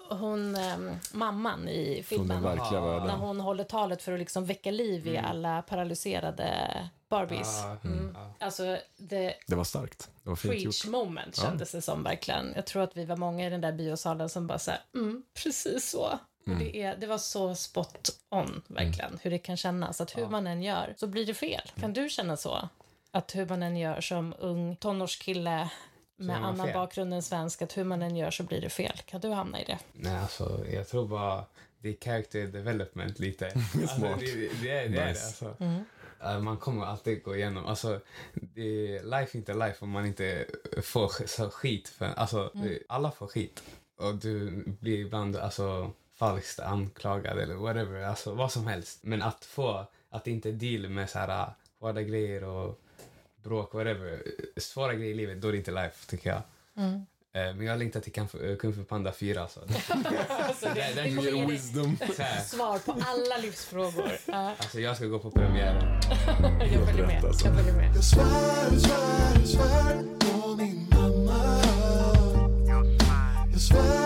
Speaker 1: Hon, ehm, mamman i filmen.
Speaker 2: Ah.
Speaker 1: När hon håller talet för att liksom väcka liv i alla paralyserade Barbies.
Speaker 2: Ja,
Speaker 1: Mm.
Speaker 2: ja.
Speaker 1: Alltså, the
Speaker 3: Det var starkt. Det var fint
Speaker 1: preach
Speaker 3: gjort.
Speaker 1: moment kändes det som verkligen. Jag tror att vi var många i den där biosalen som bara så här, mm, precis så. Och det, är, det var så spot on, verkligen, hur det kan kännas. Att hur man än gör så blir det fel. Kan du känna så? Att hur man än gör som ung tonårskille med annan
Speaker 2: fel.
Speaker 1: bakgrund än svensk, att hur man än gör så blir det fel. Kan du hamna i det?
Speaker 2: Nej, alltså jag tror bara det är character development lite. Alltså,
Speaker 3: Smart.
Speaker 2: det, det, det, är, det är det
Speaker 3: Nice.
Speaker 2: alltså.
Speaker 1: Mm.
Speaker 2: Eh, Man kommer alltid gå igenom, alltså det, life är inte life om man inte får så skit. För, alltså det, alla får skit. Och du blir ibland alltså falskt anklagad eller whatever, alltså vad som helst. Men att få, att inte deal med så här hårda grejer och bråk, whatever. Svåra grejer i livet, då är det inte life tycker jag.
Speaker 1: Mm.
Speaker 2: Eh, Men jag längtar till Kung Fu- Fu Panda 4 alltså.
Speaker 1: Alltså, det,
Speaker 2: Den- den
Speaker 1: det kommer
Speaker 3: Wisdom.
Speaker 1: Svar på alla livsfrågor.
Speaker 2: Alltså jag ska gå på premiären.
Speaker 1: jag följer med.
Speaker 3: alltså.
Speaker 1: Jag följer med.
Speaker 4: Jag svär, svär, svär på min mamma Jag svär,